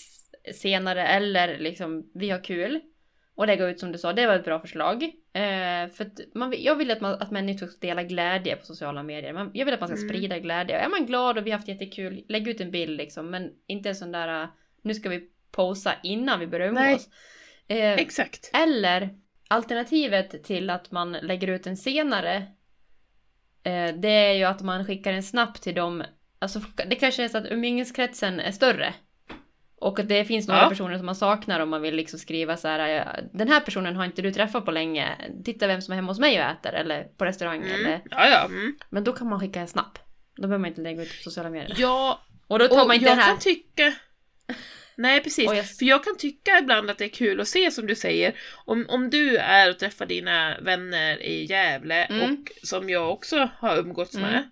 senare eller liksom, vi har kul. och lägga ut som du sa, det var ett bra förslag. Eh, för man, jag vill att, man, att människor ska dela glädje på sociala medier. Man, jag vill att man ska Mm. sprida glädje. Är man glad och vi har haft jättekul, lägg ut en bild liksom. Men inte en sån där, uh, nu ska vi posa innan vi börjar Nej. umgås. Eh, Exakt. eller alternativet till att man lägger ut en senare. Eh, det är ju att man skickar en snabb till dem. Alltså det kanske är så att umgängeskretsen är större. Och att det finns några Ja. personer som man saknar om man vill liksom skriva så här. Den här personen har inte du träffat på länge. Titta vem som är hemma hos mig och äter. Eller på restaurang. Mm. Eller, Ja, ja. Mm. men då kan man skicka en snabb. Då behöver man inte lägga ut på sociala medier. Ja, Och då tar och man inte jag den här. kan tycka... [laughs] Nej, precis. Jag- För jag kan tycka ibland att det är kul att se, som du säger, om, om du är och träffar dina vänner i Gävle, Mm. och som jag också har umgåtts Mm. med,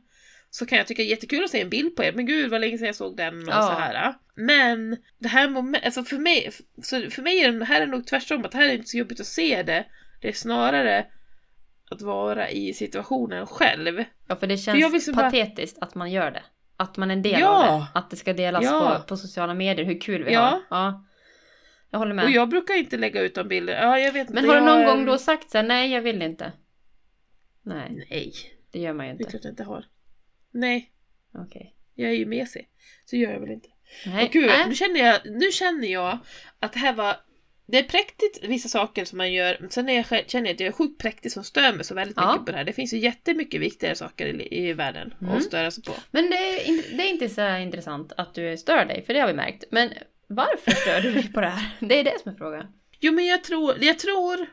så kan jag tycka det är jättekul att se en bild på er. Men gud vad länge sedan jag såg den och Ja. så här. Men det här momentet, alltså för mig, så för mig är det här är nog tvärtom, att det här är inte så jobbigt att se det. Det är snarare att vara i situationen själv. Ja, för det För känns jag vill så bara- patetiskt att man gör det. Att man är en del Ja. av det. Att det ska delas Ja. på, på sociala medier, hur kul vi Ja. har. Ja. Jag håller med. Och jag brukar inte lägga ut de bilder. Ja, jag vet Men inte, har du någon gång då sagt så här, nej jag vill inte? Nej, Nej, det gör man ju det är inte. klart jag inte har. Nej, Okej. jag är ju mesig. Så gör jag väl inte. Nej. Och gud, Nej. nu känner, jag, nu känner jag att det här var... Det är präktigt vissa saker som man gör, men sen är jag, känner jag att jag är sjukt präktig som stör mig så väldigt Ja. mycket på det här. Det finns ju jättemycket viktigare saker i, i världen Mm. att störa sig på. Men det är, det är inte så intressant att du stör dig, för det har vi märkt. Men varför stör du dig på det här? [laughs] Det är det som är frågan. Jo men jag tror, jag tror...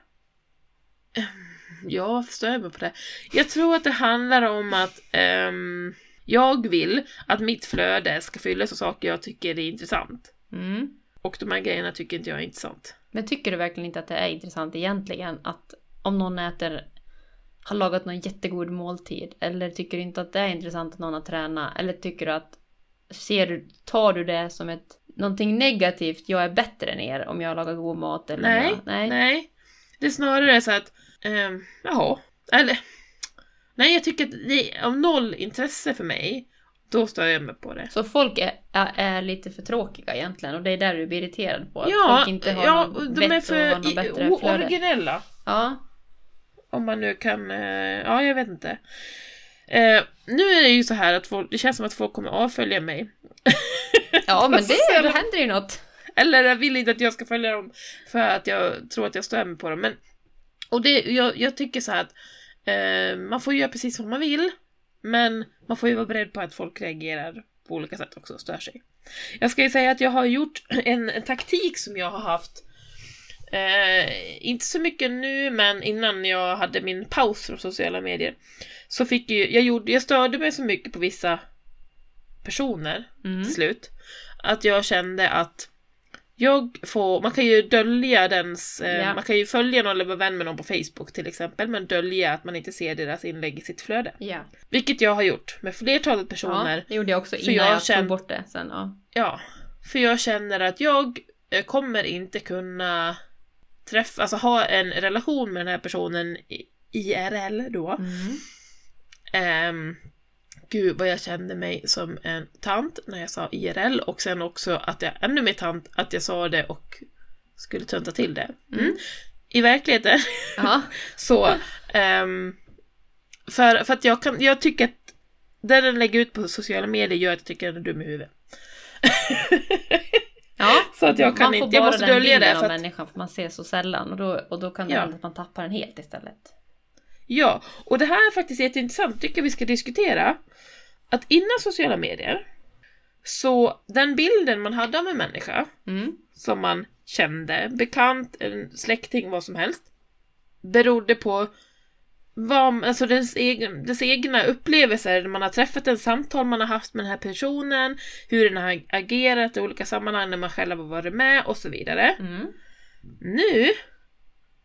Ja, varför stör jag mig på det? Jag tror att det handlar om att ehm, jag vill att mitt flöde ska fyllas av saker jag tycker är intressant. Mm. Och de här grejerna tycker inte jag är intressant. Men tycker du verkligen inte att det är intressant egentligen att om någon äter har lagat någon jättegod måltid eller tycker du inte att det är intressant att någon har tränat eller tycker du att ser du, tar du det som ett någonting negativt, jag är bättre än er om jag lagar god mat eller Nej, jag, nej. nej. Det är snarare så att, um, jaha, eller... Nej, jag tycker att det är av noll intresse för mig. Då stör jag mig på det. Så folk är, är, är lite för tråkiga egentligen och det är där du blir irriterad på att Ja, folk inte har ja någon de är för bättre i- flöde. originella. Ja, Om man nu kan, eh, ja jag vet inte. Eh, nu är det ju så här att folk, det känns som att folk kommer avfölja mig. [laughs] ja men det, det händer ju något. Eller jag vill inte att jag ska följa dem för att jag tror att jag stör mig på dem. Men, och det, jag, jag tycker så här att eh, man får göra precis som man vill. Men man får ju vara beredd på att folk reagerar på olika sätt också och stör sig. Jag ska ju säga att jag har gjort [clears throat] en, en taktik som jag har haft. Eh, inte så mycket nu, men innan jag hade min paus från sociala medier. Så fick ju, jag, gjorde, jag störde mig så mycket på vissa personer Mm. till slut. Att jag kände att jag får, man kan ju dölja dens, Ja. man kan ju följa någon eller vara vän med någon på Facebook till exempel, men dölja att man inte ser deras inlägg i sitt flöde. Ja. Vilket jag har gjort med flertalet ja, personer. det gjorde jag också innan jag jag, känner- tog bort det sen. Ja. Ja, för jag känner att jag eh, kommer inte kunna träffa, alltså ha en relation med den här personen IRL då. Mm. Ehm, gud vad jag kände mig som en tant när jag sa IRL och sen också att jag ännu mer tant att jag sa det och skulle tönta till det. Mm. Mm. I verkligheten [laughs] så, ehm, för, för att jag, kan, jag tycker att det den lägger ut på sociala medier gör att jag tycker att den är dum i huvudet. [laughs] ja. Så att jag kan man får inte, jag måste dölja det för att, människan för man ser så sällan och då, och då kan det Ja. hända att man tappar den helt istället. Ja, och det här är faktiskt jätteintressant, tycker jag vi ska diskutera. Att innan sociala medier, så den bilden man hade av en människa, Mm. som man kände, bekant, en släkting, vad som helst, berodde på vad, alltså dess, egen, dess egna upplevelser, man har träffat en samtal man har haft med den här personen, hur den har agerat i olika sammanhang när man själv har varit med och så vidare. Mm. Nu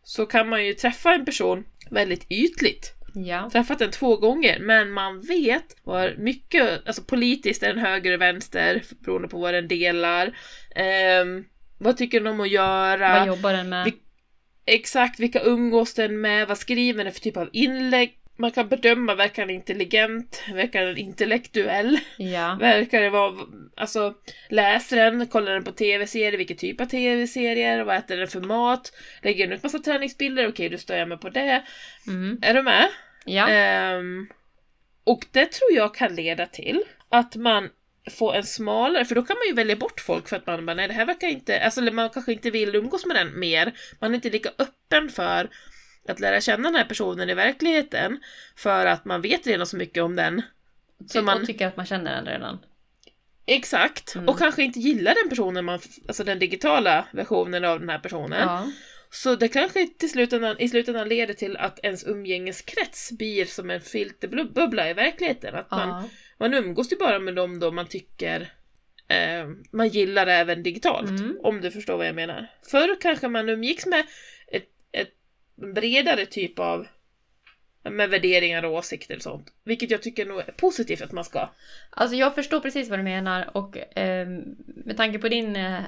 så kan man ju träffa en person väldigt ytligt. Ja. Träffat den två gånger, men man vet var mycket, alltså politiskt är den höger och vänster beroende på vad den delar. Ehm, vad tycker den om att göra? Vad jobbar den med? Vi- Exakt, vilka umgås den med? Vad skriver den för typ av inlägg? Man kan bedöma, verkar den intelligent, verkar den intellektuell, Ja. [laughs] verkar det vara, alltså läser den, kollar den på tv-serier, vilken typ av tv-serier, vad äter den för mat, lägger den ut massa träningsbilder, okej då stör jag mig på det. Mm. Är du med? Ja. Ehm, och det tror jag kan leda till att man får en smalare, för då kan man ju välja bort folk för att man bara, nej det här verkar inte, alltså man kanske inte vill umgås med den mer, man är inte lika öppen för att lära känna den här personen i verkligheten för att man vet redan så mycket om den. Ty- man- Och tycker att man känner den redan. Exakt! Mm. Och kanske inte gillar den personen, man, alltså den digitala versionen av den här personen. Ja. Så det kanske till slutändan, i slutändan leder till att ens umgängeskrets blir som en filterbubbla i verkligheten. Att man, Ja. man umgås ju bara med dem då man tycker eh, man gillar även digitalt. Mm. Om du förstår vad jag menar. Förr kanske man umgicks med bredare typ av med värderingar och åsikter och sånt. Vilket jag tycker nog är positivt att man ska. Alltså jag förstår precis vad du menar och ehm, med tanke på din, eh,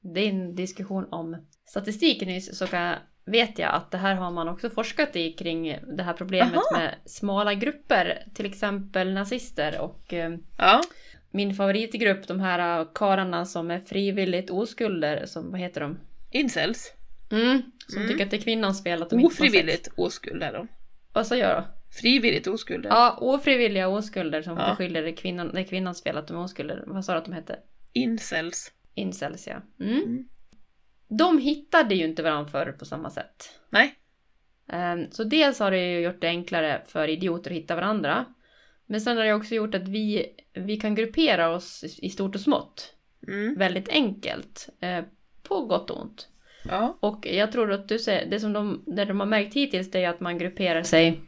din diskussion om statistik nyss så kan, vet jag att det här har man också forskat i kring det här problemet Aha. med smala grupper. Till exempel nazister och ehm, Ja. min favoritgrupp, de här kararna som är frivilligt oskulder, som vad heter de? Incels. Mm, som Mm. tycker att det är kvinnans fel att de inte. Ofrivilligt oskuld är de. Vad sa jag då? Frivilligt oskuld. Ja, ofrivilliga oskulder som Ja. beskyller det kvinnan, det är kvinnans fel att de är oskulder. Vad sa du att de hette? Incels. Incels ja. Mm. Mm. De hittade ju inte varandra förr på samma sätt. Nej. Ehm, Så dels har det ju gjort det enklare för idioter att hitta varandra. Men sen har det också gjort att vi, vi kan gruppera oss i- stort och smått. Mm. Väldigt enkelt. eh, På gott och ont. Ja. Och jag tror att du säger, det som de, det de har märkt hittills det är att man grupperar sig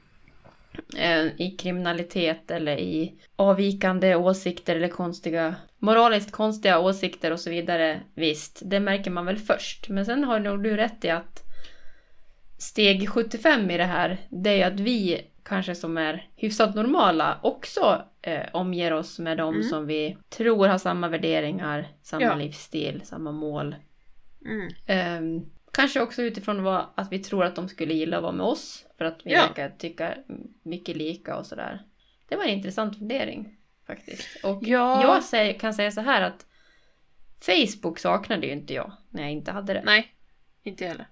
eh, i kriminalitet eller i avvikande åsikter eller konstiga, moraliskt konstiga åsikter och så vidare. Visst, det märker man väl först. Men sen har nog du rätt i att steg 75 i det här, det är att vi kanske som är hyfsat normala också eh, omger oss med dem Mm. som vi tror har samma värderingar, samma Ja. livsstil, samma mål. Mm. Ehm, kanske också utifrån vad, att vi tror att de skulle gilla att vara med oss. För att vi Ja. verkar tycka mycket lika och sådär. Det var en intressant fundering faktiskt. Och Ja. jag säger, kan säga så här att Facebook saknade ju inte jag när jag inte hade det. Nej. Inte heller.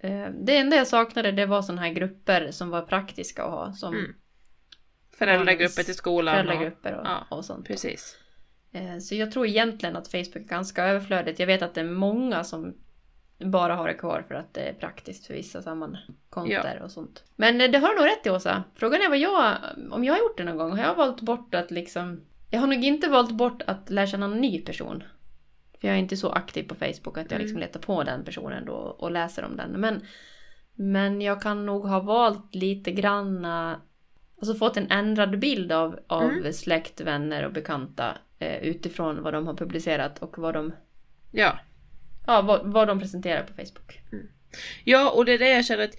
Ehm, det enda jag saknade det var sådana här grupper som var praktiska att ha. Som Mm. Föräldragrupper till skolan. föräldragrupper och, Ja, och sånt. Precis. Eh, Så jag tror egentligen att Facebook är ganska överflödigt. Jag vet att det är många som bara har det kvar för att det är praktiskt för vissa sammankomster och sånt. Men eh, det har nog rätt i Åsa. Frågan är vad jag, om jag har gjort det någon gång. Har jag valt bort att liksom... Jag har nog inte valt bort att lära känna en ny person. För jag är inte så aktiv på Facebook att jag Mm. liksom letar på den personen då och läser om den. Men, men jag kan nog ha valt lite grann... Alltså fått en ändrad bild av, av Mm. släkt, vänner och bekanta eh, utifrån vad de har publicerat och vad de, Ja. ja, vad, vad de presenterar på Facebook. Ja, och det är det jag känner att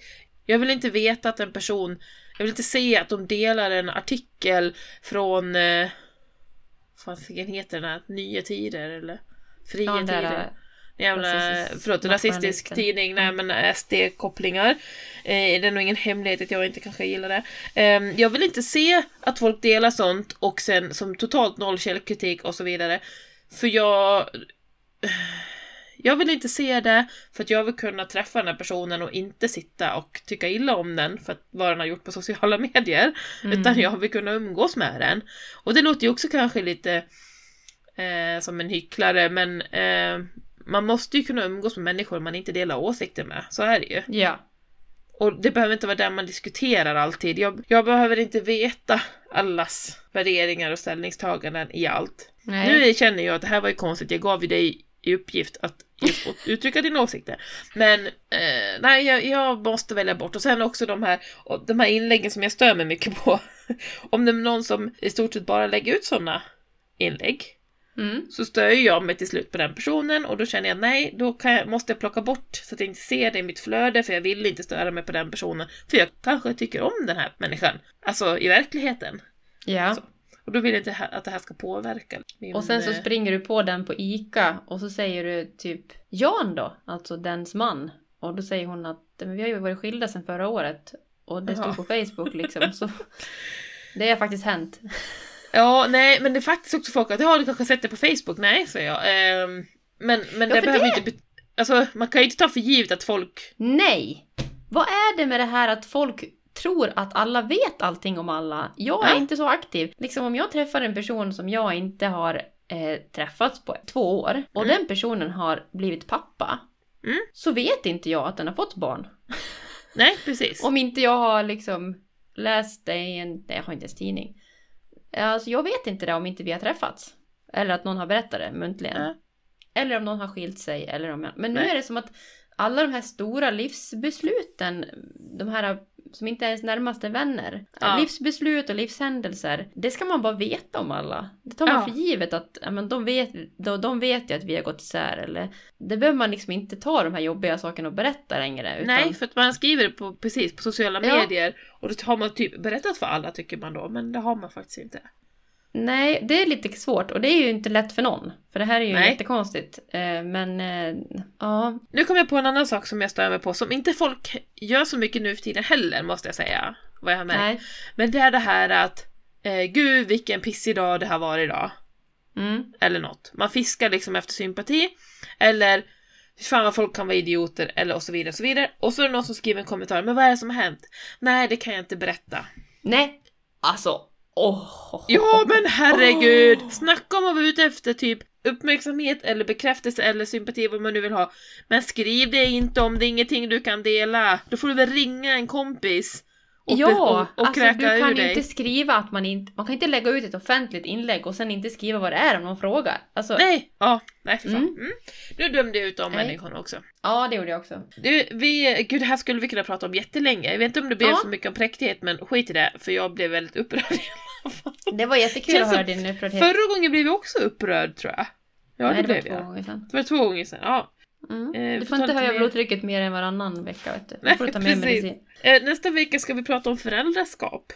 jag vill inte veta att en person, jag vill inte se att de delar en artikel från, eh, vad fan heter den här, Nya Tider eller Fria Ja, Tider? Jävla, rasistisk- förlåt, rasistisk tidning, nej men SD-kopplingar. Eh, det är nog ingen hemlighet att jag inte kanske gillar det. Eh, jag vill inte se att folk delar sånt och sen som totalt noll källkritik och så vidare. För jag... Jag vill inte se det för att jag vill kunna träffa den här personen och inte sitta och tycka illa om den för att vad den har gjort på sociala [laughs] medier. Mm. Utan jag vill kunna umgås med den. Och det låter ju också kanske lite eh, som en hycklare men eh, man måste ju kunna umgås med människor man inte delar åsikter med. Så är det ju. Ja. Och det behöver inte vara där man diskuterar alltid. Jag, jag behöver inte veta allas värderingar och ställningstaganden i allt. Nej. Nu känner jag att det här var ju konstigt, jag gav ju dig i uppgift att uttrycka dina åsikter. Men eh, nej, jag, jag måste välja bort. Och sen också de här, de här inläggen som jag stör mig mycket på. [laughs] Om det är någon som i stort sett bara lägger ut sådana inlägg Mm. så stör jag mig till slut på den personen och då känner jag nej, då jag, måste jag plocka bort så att jag inte ser det i mitt flöde för jag vill inte störa mig på den personen. För jag kanske tycker om den här människan. Alltså i verkligheten. Ja. Så. Och då vill jag inte att det här ska påverka min... Och sen så eh, springer du på den på ICA och så säger du typ Jan då, alltså dens man. Och då säger hon att men vi har ju varit skilda sedan förra året. och det stod Jaha. på Facebook liksom. Så [laughs] det har faktiskt hänt. Ja, nej, men det är faktiskt också folk att ja, du kanske sett det på Facebook. Nej, säger jag. Ehm, men men Ja, det behöver det- inte... bet- Alltså, man kan ju inte ta för givet att folk... Nej! Vad är det med det här att folk tror att alla vet allting om alla? Jag är Ja. inte så aktiv. Liksom om jag träffar en person som jag inte har eh, träffats på två år och Mm. den personen har blivit pappa. Mm. Så vet inte jag att den har fått barn. Nej, precis. [laughs] Om inte jag har liksom läst det i en, nej jag har inte ens tidning. Alltså jag vet inte det om inte vi har träffats. Eller att någon har berättat det muntligen. Ja. Eller om någon har skilt sig. Eller om jag... Men nu Nej. är det som att alla de här stora livsbesluten, de här som inte är ens närmaste vänner. Ja. Livsbeslut och livshändelser, det ska man bara veta om alla. Det tar man Ja. för givet att ja, men de, vet, de, de vet ju att vi har gått isär. Eller, det behöver man liksom inte ta de här jobbiga sakerna och berätta längre. Utan, Nej, för att man skriver på, precis på sociala Ja. medier och då har man typ berättat för alla tycker man då, men det har man faktiskt inte. Nej, det är lite svårt och det är ju inte lätt för någon. För det här är ju Nej. jättekonstigt. Eh, men eh, ja, Nu kom jag på en annan sak som jag stör mig på, som inte folk gör så mycket nu för tiden heller, måste jag säga. Vad jag har märkt. nej. Men det är det här att, eh, gud vilken pissig dag det har varit idag. Mm. Eller något. Man fiskar liksom efter sympati. Eller, fy fan vad folk kan vara idioter. Eller och så vidare och så vidare. Och så är det någon som skriver en kommentar, men vad är det som har hänt? Nej, det kan jag inte berätta. Nej, alltså. Åh. Ja men herregud! Åh. Snacka om att vara ute efter typ uppmärksamhet eller bekräftelse eller sympati, vad man nu vill ha. Men skriv det inte om det är ingenting du kan dela. Då får du väl ringa en kompis. Och, ja, och, och alltså du kan dig. inte skriva att man inte... Man kan inte lägga ut ett offentligt inlägg och sen inte skriva vad det är om någon frågar. Alltså, Nej, ja, nej för fan. Mm. Mm. Nu dömde jag ut de Nej. människorna också. ja det gjorde jag också. Du, vi, gud det här skulle vi kunna prata om jättelänge. Jag vet inte om det blev Ja. så mycket om präktighet men skit i det för jag blev väldigt upprörd. Det var jättekul Känns att höra din upprördhet. Förra gången blev jag också upprörd tror jag. Ja Nej, det, det blev två jag. gånger sedan. Det var två gånger sedan. Ja. Mm. Eh, du får inte höja blodtrycket mer än varannan vecka vet du. Nej, Du får ta med medicin. Eh, nästa vecka ska vi prata om föräldraskap.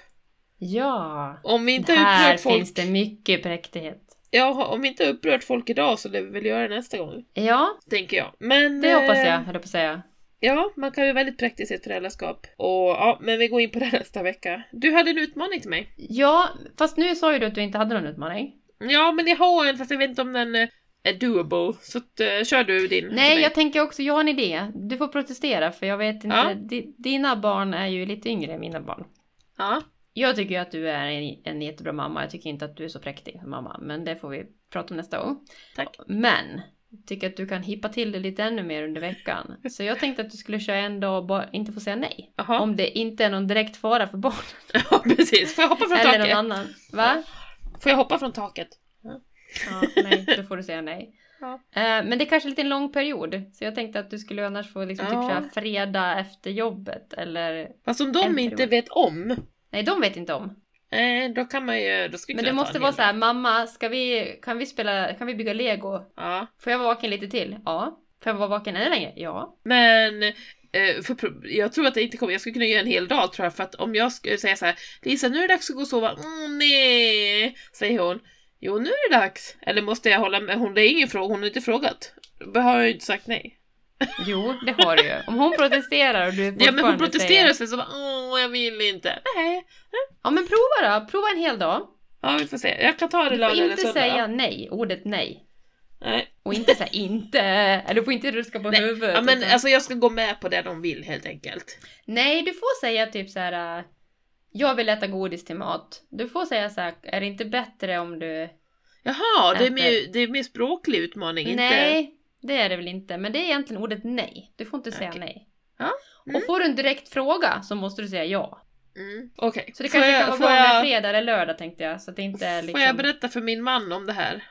Ja. Om vi inte Här folk, finns det mycket präktighet. ja, om vi inte har upprört folk idag så lär vi väl göra det nästa gång. Ja, Tänker jag. Men, det hoppas eh, jag, höll jag på att säga. Ja, man kan ju väldigt praktiskt i ett föräldraskap. Och ja, men vi går in på det nästa vecka. Du hade en utmaning till mig. Ja, fast nu sa ju du att du inte hade någon utmaning. Ja, men jag har en fast jag vet inte om den eh, doable. Så att, eh, kör du din. Nej, jag tänker också, jag har en idé. Du får protestera för jag vet inte, Ja. di, dina barn är ju lite yngre än mina barn. Ja. Jag tycker att du är en, en jättebra mamma. Jag tycker inte att du är så präktig som mamma. Men det får vi prata om nästa gång. Tack. Men, tycker att du kan hippa till det lite ännu mer under veckan. [laughs] Så jag tänkte att du skulle köra en dag och bara inte få säga nej. Jaha. Om det inte är någon direkt fara för barnen. [laughs] Ja, precis. Får jag hoppa från Eller någon taket? annan. Va? Får jag hoppa från taket? Ja, nej, då får du säga nej. [laughs] Ja. Eh, men det är kanske lite en lång period. Så jag tänkte att du skulle annars få liksom typ Ja. köra fredag efter jobbet. Eller... Fast om de period. inte vet om, Nej, de vet inte om. eh, då kan man ju... Då skulle Men det måste vara så här, mamma, ska vi, kan vi spela, kan vi bygga lego? Ja. Får jag vara vaken lite till? Ja. Får jag vara vaken ännu längre? Ja. Men eh, för, jag tror att det inte kommer, jag skulle kunna göra en hel dag tror jag, för att om jag skulle säga så här, Lisa nu är det dags att gå och sova, mm, nej, säger hon. Jo nu är det dags. Eller måste jag hålla med, hon, det är ingen fråga, hon har inte frågat. Då har jag ju inte sagt nej. Jo, det har du ju. Om hon protesterar och du [laughs] Ja men hon protesterar säger- sig så bara, åh jag vill inte. Nej. Ja men prova då. Prova en hel dag. Ja vi får se, jag kan ta det Du lördag får eller inte söndag. säga nej. Ordet nej. Nej. Och inte säga inte. Eller du får inte ruska på Nej, huvudet. Ja men utan- alltså jag ska gå med på det de vill helt enkelt. Nej, du får säga typ så här. Jag vill äta godis till mat. Du får säga så här. Är det inte bättre om du... Jaha, det är, Äter. mer, det är mer språklig utmaning, inte... Nej, det är det väl inte. Men det är egentligen ordet nej. Du får inte säga Okej. nej. Ja, mm. Och får du en direkt fråga så måste du säga ja. Mm. Okej. Så det Får kanske jag- kan vara bra jag- fredag eller lördag tänkte jag. Så att det inte är liksom... Får jag berätta för min man om det här?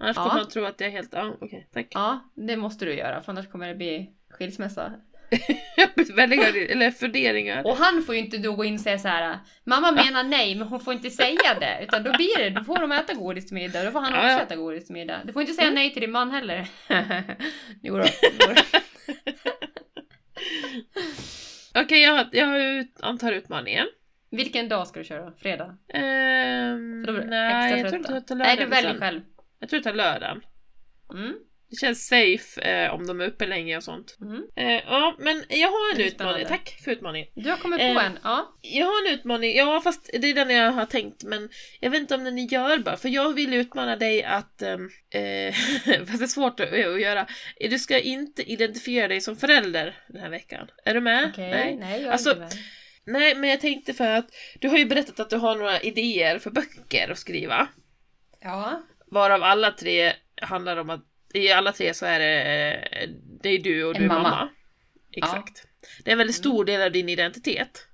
Annars Ja. kommer han tro att jag är helt... Ja, okej, tack. Ja, det måste du göra för annars kommer det bli skilsmässa. [laughs] Väldiga, eller funderingar. Och han får ju inte då gå in och säga så här. Mamma menar nej men hon får inte säga det. Utan då blir det, då får de äta godis till middag. Då får han också ja. äta godis till middag. Du får inte säga Mm. nej till din man heller. [laughs] jo då. [laughs] Okej, jag, jag ut, antar utmaningen. Vilken dag ska du köra? Fredag? Du nej, jag tror inte jag tar Nej, lördagen. du väljer själv. Jag tror jag tar lördagen. Mm. Det känns safe eh, om de är uppe länge och sånt. Mm. Eh, ja, men jag har en utmaning. Tack för utmaningen. Du har kommit på Eh, en, ja. Jag har en utmaning, ja fast det är den jag har tänkt men jag vet inte om den är görbar för jag vill utmana dig att, ehm, eh, [laughs] fast det är svårt att, att göra, du ska inte identifiera dig som förälder den här veckan. Är du med? Okej, Nej. nej, jag är Alltså, inte med. Nej, men jag tänkte för att du har ju berättat att du har några idéer för böcker att skriva. Ja. Varav alla tre handlar om att i alla tre så är det, eh, det är du och En du är mamma. mamma. Exakt. Det är en väldigt stor del av din identitet.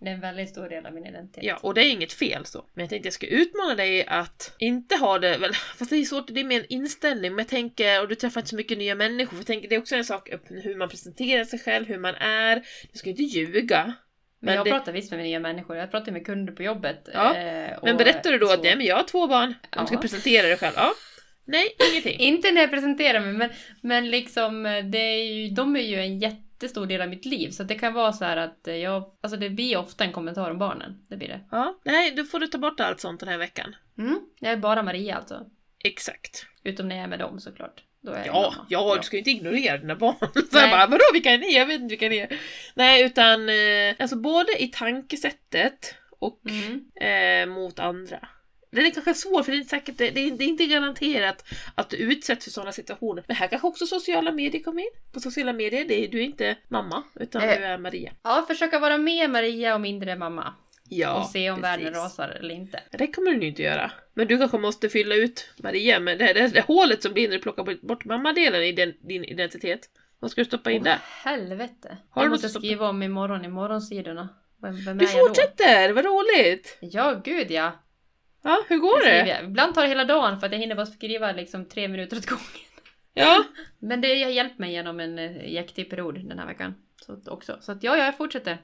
Det är en väldigt stor del av min identitet. Ja, och det är inget fel så. Men jag tänkte jag ska utmana dig att inte ha det, väl, [laughs] fast det är svårt, det är mer en inställning. Men jag tänker, och du träffar inte så mycket nya människor, för jag tänker det är också en sak hur man presenterar sig själv, hur man är. Du ska inte ljuga. Men, Men jag det- pratar visst med nya människor. Jag pratar med kunder på jobbet. Ja, eh, Men berättar du då så. att nej, men jag har två barn, de ska Ja. presentera dig själv? Ja. Nej, ingenting. [laughs] Inte när jag presenterar mig, men, men liksom det är ju, de är ju en jättestor del av mitt liv. Så det kan vara så här att jag, alltså det blir ofta en kommentar om barnen. Det blir det. Ja, nej, då får du ta bort allt sånt den här veckan. Mm. Jag är bara Maria alltså. Exakt. Utom när jag är med dem såklart. Då är Ja, mamma. ja, du ska ju inte ignorera dina barn. [laughs] Så jag bara, vadå vilka är ni? Jag vet inte vilka ni är. Nej, utan eh, alltså både i tankesättet och Mm. eh, mot andra. Den är kanske svår för det är säkert, det är, det är inte garanterat att du utsätts för sådana situationer. Men här kanske också sociala medier kommer in. På sociala medier, det är, du är inte mamma, utan Eh. du är Maria. Ja, försöka vara mer Maria och mindre mamma. Ja, och se om precis. världen rasar eller inte. Det kommer du ju inte göra. Men du kanske måste fylla ut Maria med det, det, det hålet som blir när du plockar bort- mammadelen i din, din identitet. Vad ska du stoppa in Åh, där? helvete. Har jag du måste att skriva om imorgon i morgonsidorna. Vem, vem Du är jag då? fortsätter, vad roligt! Ja, gud ja. Ja, hur går Jag det? ibland tar det hela dagen för att jag hinner bara skriva liksom tre minuter åt gången. Ja, [laughs] Men det har hjälpt mig genom en eh, jäktig period den här veckan. Så också. Så att ja, jag fortsätter.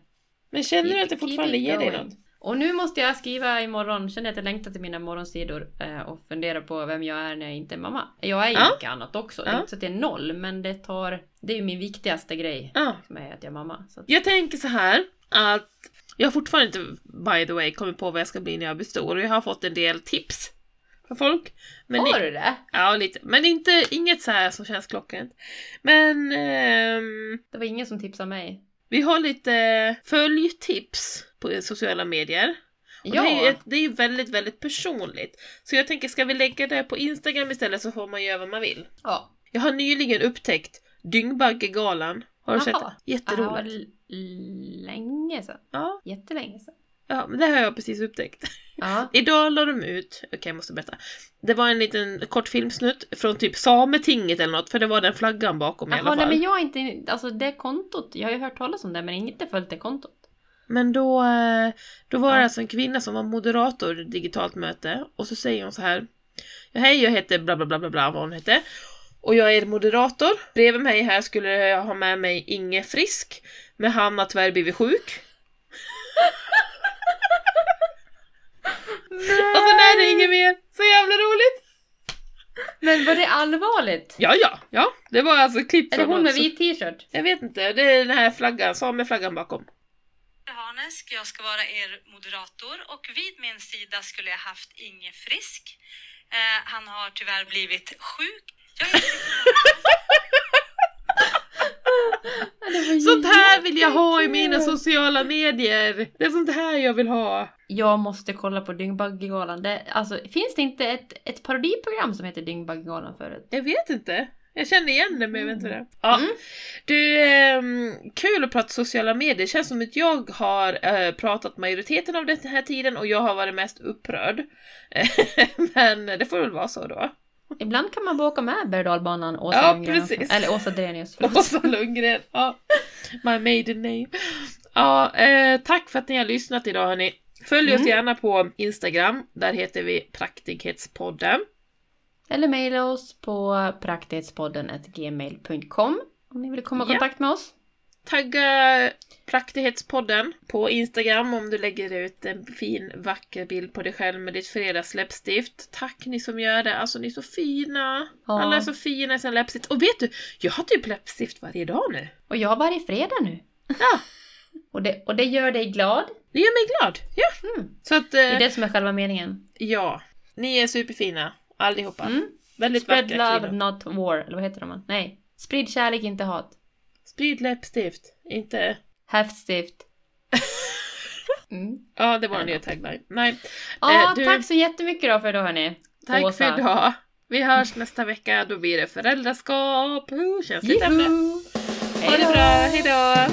men känner du att det fortfarande ger dig något? Och nu måste jag skriva imorgon. Känner att jag längtar till mina morgonsidor eh, och fundera på vem jag är när jag inte är mamma. Jag är ju Ja. mycket annat också. Det är Ja. inte så att det är noll, men det tar... Det är ju min viktigaste grej. Ja. Som är att jag är mamma. Att, Jag tänker så här att jag har fortfarande inte, by the way, kommit på vad jag ska bli när jag blir stor och jag har fått en del tips från folk. Men har du det? Ja, lite. Men inte, inget så här som känns klockrent. Men ehm, Det var ingen som tipsade mig. vi har lite följtips på sociala medier. Och Ja. det, är ju, ett- det är ju väldigt, väldigt personligt. Så jag tänker, ska vi lägga det på Instagram istället så får man göra vad man vill. Ja. Jag har nyligen upptäckt Dyngbaggegalan. Har du sett Jaha. det? Jätteroligt. Ja, länge sedan. Ja, Jättelänge sedan. ja, men det har jag precis upptäckt. Ja. [laughs] Idag la de ut, okej jag måste berätta. Det var en liten kortfilmsnutt från typ Sametinget eller något, för det var den flaggan bakom i alla fall. nej men... men jag har inte... Alltså det kontot. Jag har ju hört talas om det men inte följt det kontot. då, eh, då var det Ja. alltså en kvinna som var moderator digitalt möte och så säger hon så här. Ja, hej, jag heter bla bla bla bla bla vad hon hette. Och jag är moderator. Bredvid mig här skulle jag ha med mig Inge Frisk. Men han har tyvärr blivit sjuk. Och sen är det inget mer. Så jävla roligt! Men var det allvarligt? Ja, ja, ja. Det var alltså klipp Är det hon med vit t-shirt? Jag vet inte, det är den här flaggan, sameflaggan bakom. Harnesk, jag ska vara er moderator och vid min sida skulle jag haft Inge Frisk. Eh, han har tyvärr blivit sjuk. Sånt här vill jag ha i mina sociala medier! Det är sånt här jag vill ha. Jag måste kolla på Dyngbaggegalan. Det, alltså, finns det inte ett, ett parodiprogram som heter Dyngbaggegalan förut? Jag vet inte. Jag känner igen det men jag vet inte det. Ja. Mm. Du, ehm, kul att prata sociala medier. Det känns som att jag har eh, pratat majoriteten av den här tiden och jag har varit mest upprörd. [laughs] men det får väl vara så då. Ibland kan man bara åka med berg och Åsa Ja, Lundgren. precis. Eller Åsa Drenius. [laughs] Åsa Lundgren. Ja. My maiden name. Ja, eh, tack för att ni har lyssnat idag hörni. Följ oss Mm. gärna på Instagram. Där heter vi Praktighetspodden. Eller mejla oss på praktighetspodden.gmail.com om ni vill komma i Ja. kontakt med oss. Tagga Praktighetspodden på Instagram om du lägger ut en fin vacker bild på dig själv med ditt fredagsläppstift. Tack ni som gör det, alltså ni är så fina. Ja. Alla är så fina i sina läppstift. Och vet du, jag har typ läppstift varje dag nu. Och jag varje fredag nu. Ja, [laughs] Och det, och det gör dig glad. det gör mig glad. Ja. Mm. Så att, Det är eh, det som är själva meningen. ja, ni är superfina allihopa. Mm. Väldigt Spread vackra love, kvinnor. not war. Eller vad heter de? Nej. Sprid kärlek, inte hat. Sprid läppstift, inte... Häftstift. [laughs] Mm. Ja, det var en ny tagline. Nej, Ja, Eh, du- tack så jättemycket då för idag hörni. tack Åsa. för idag. Vi hörs nästa vecka, då blir det föräldraskap. Uh, känsligt ämne. Ha det bra, hejdå!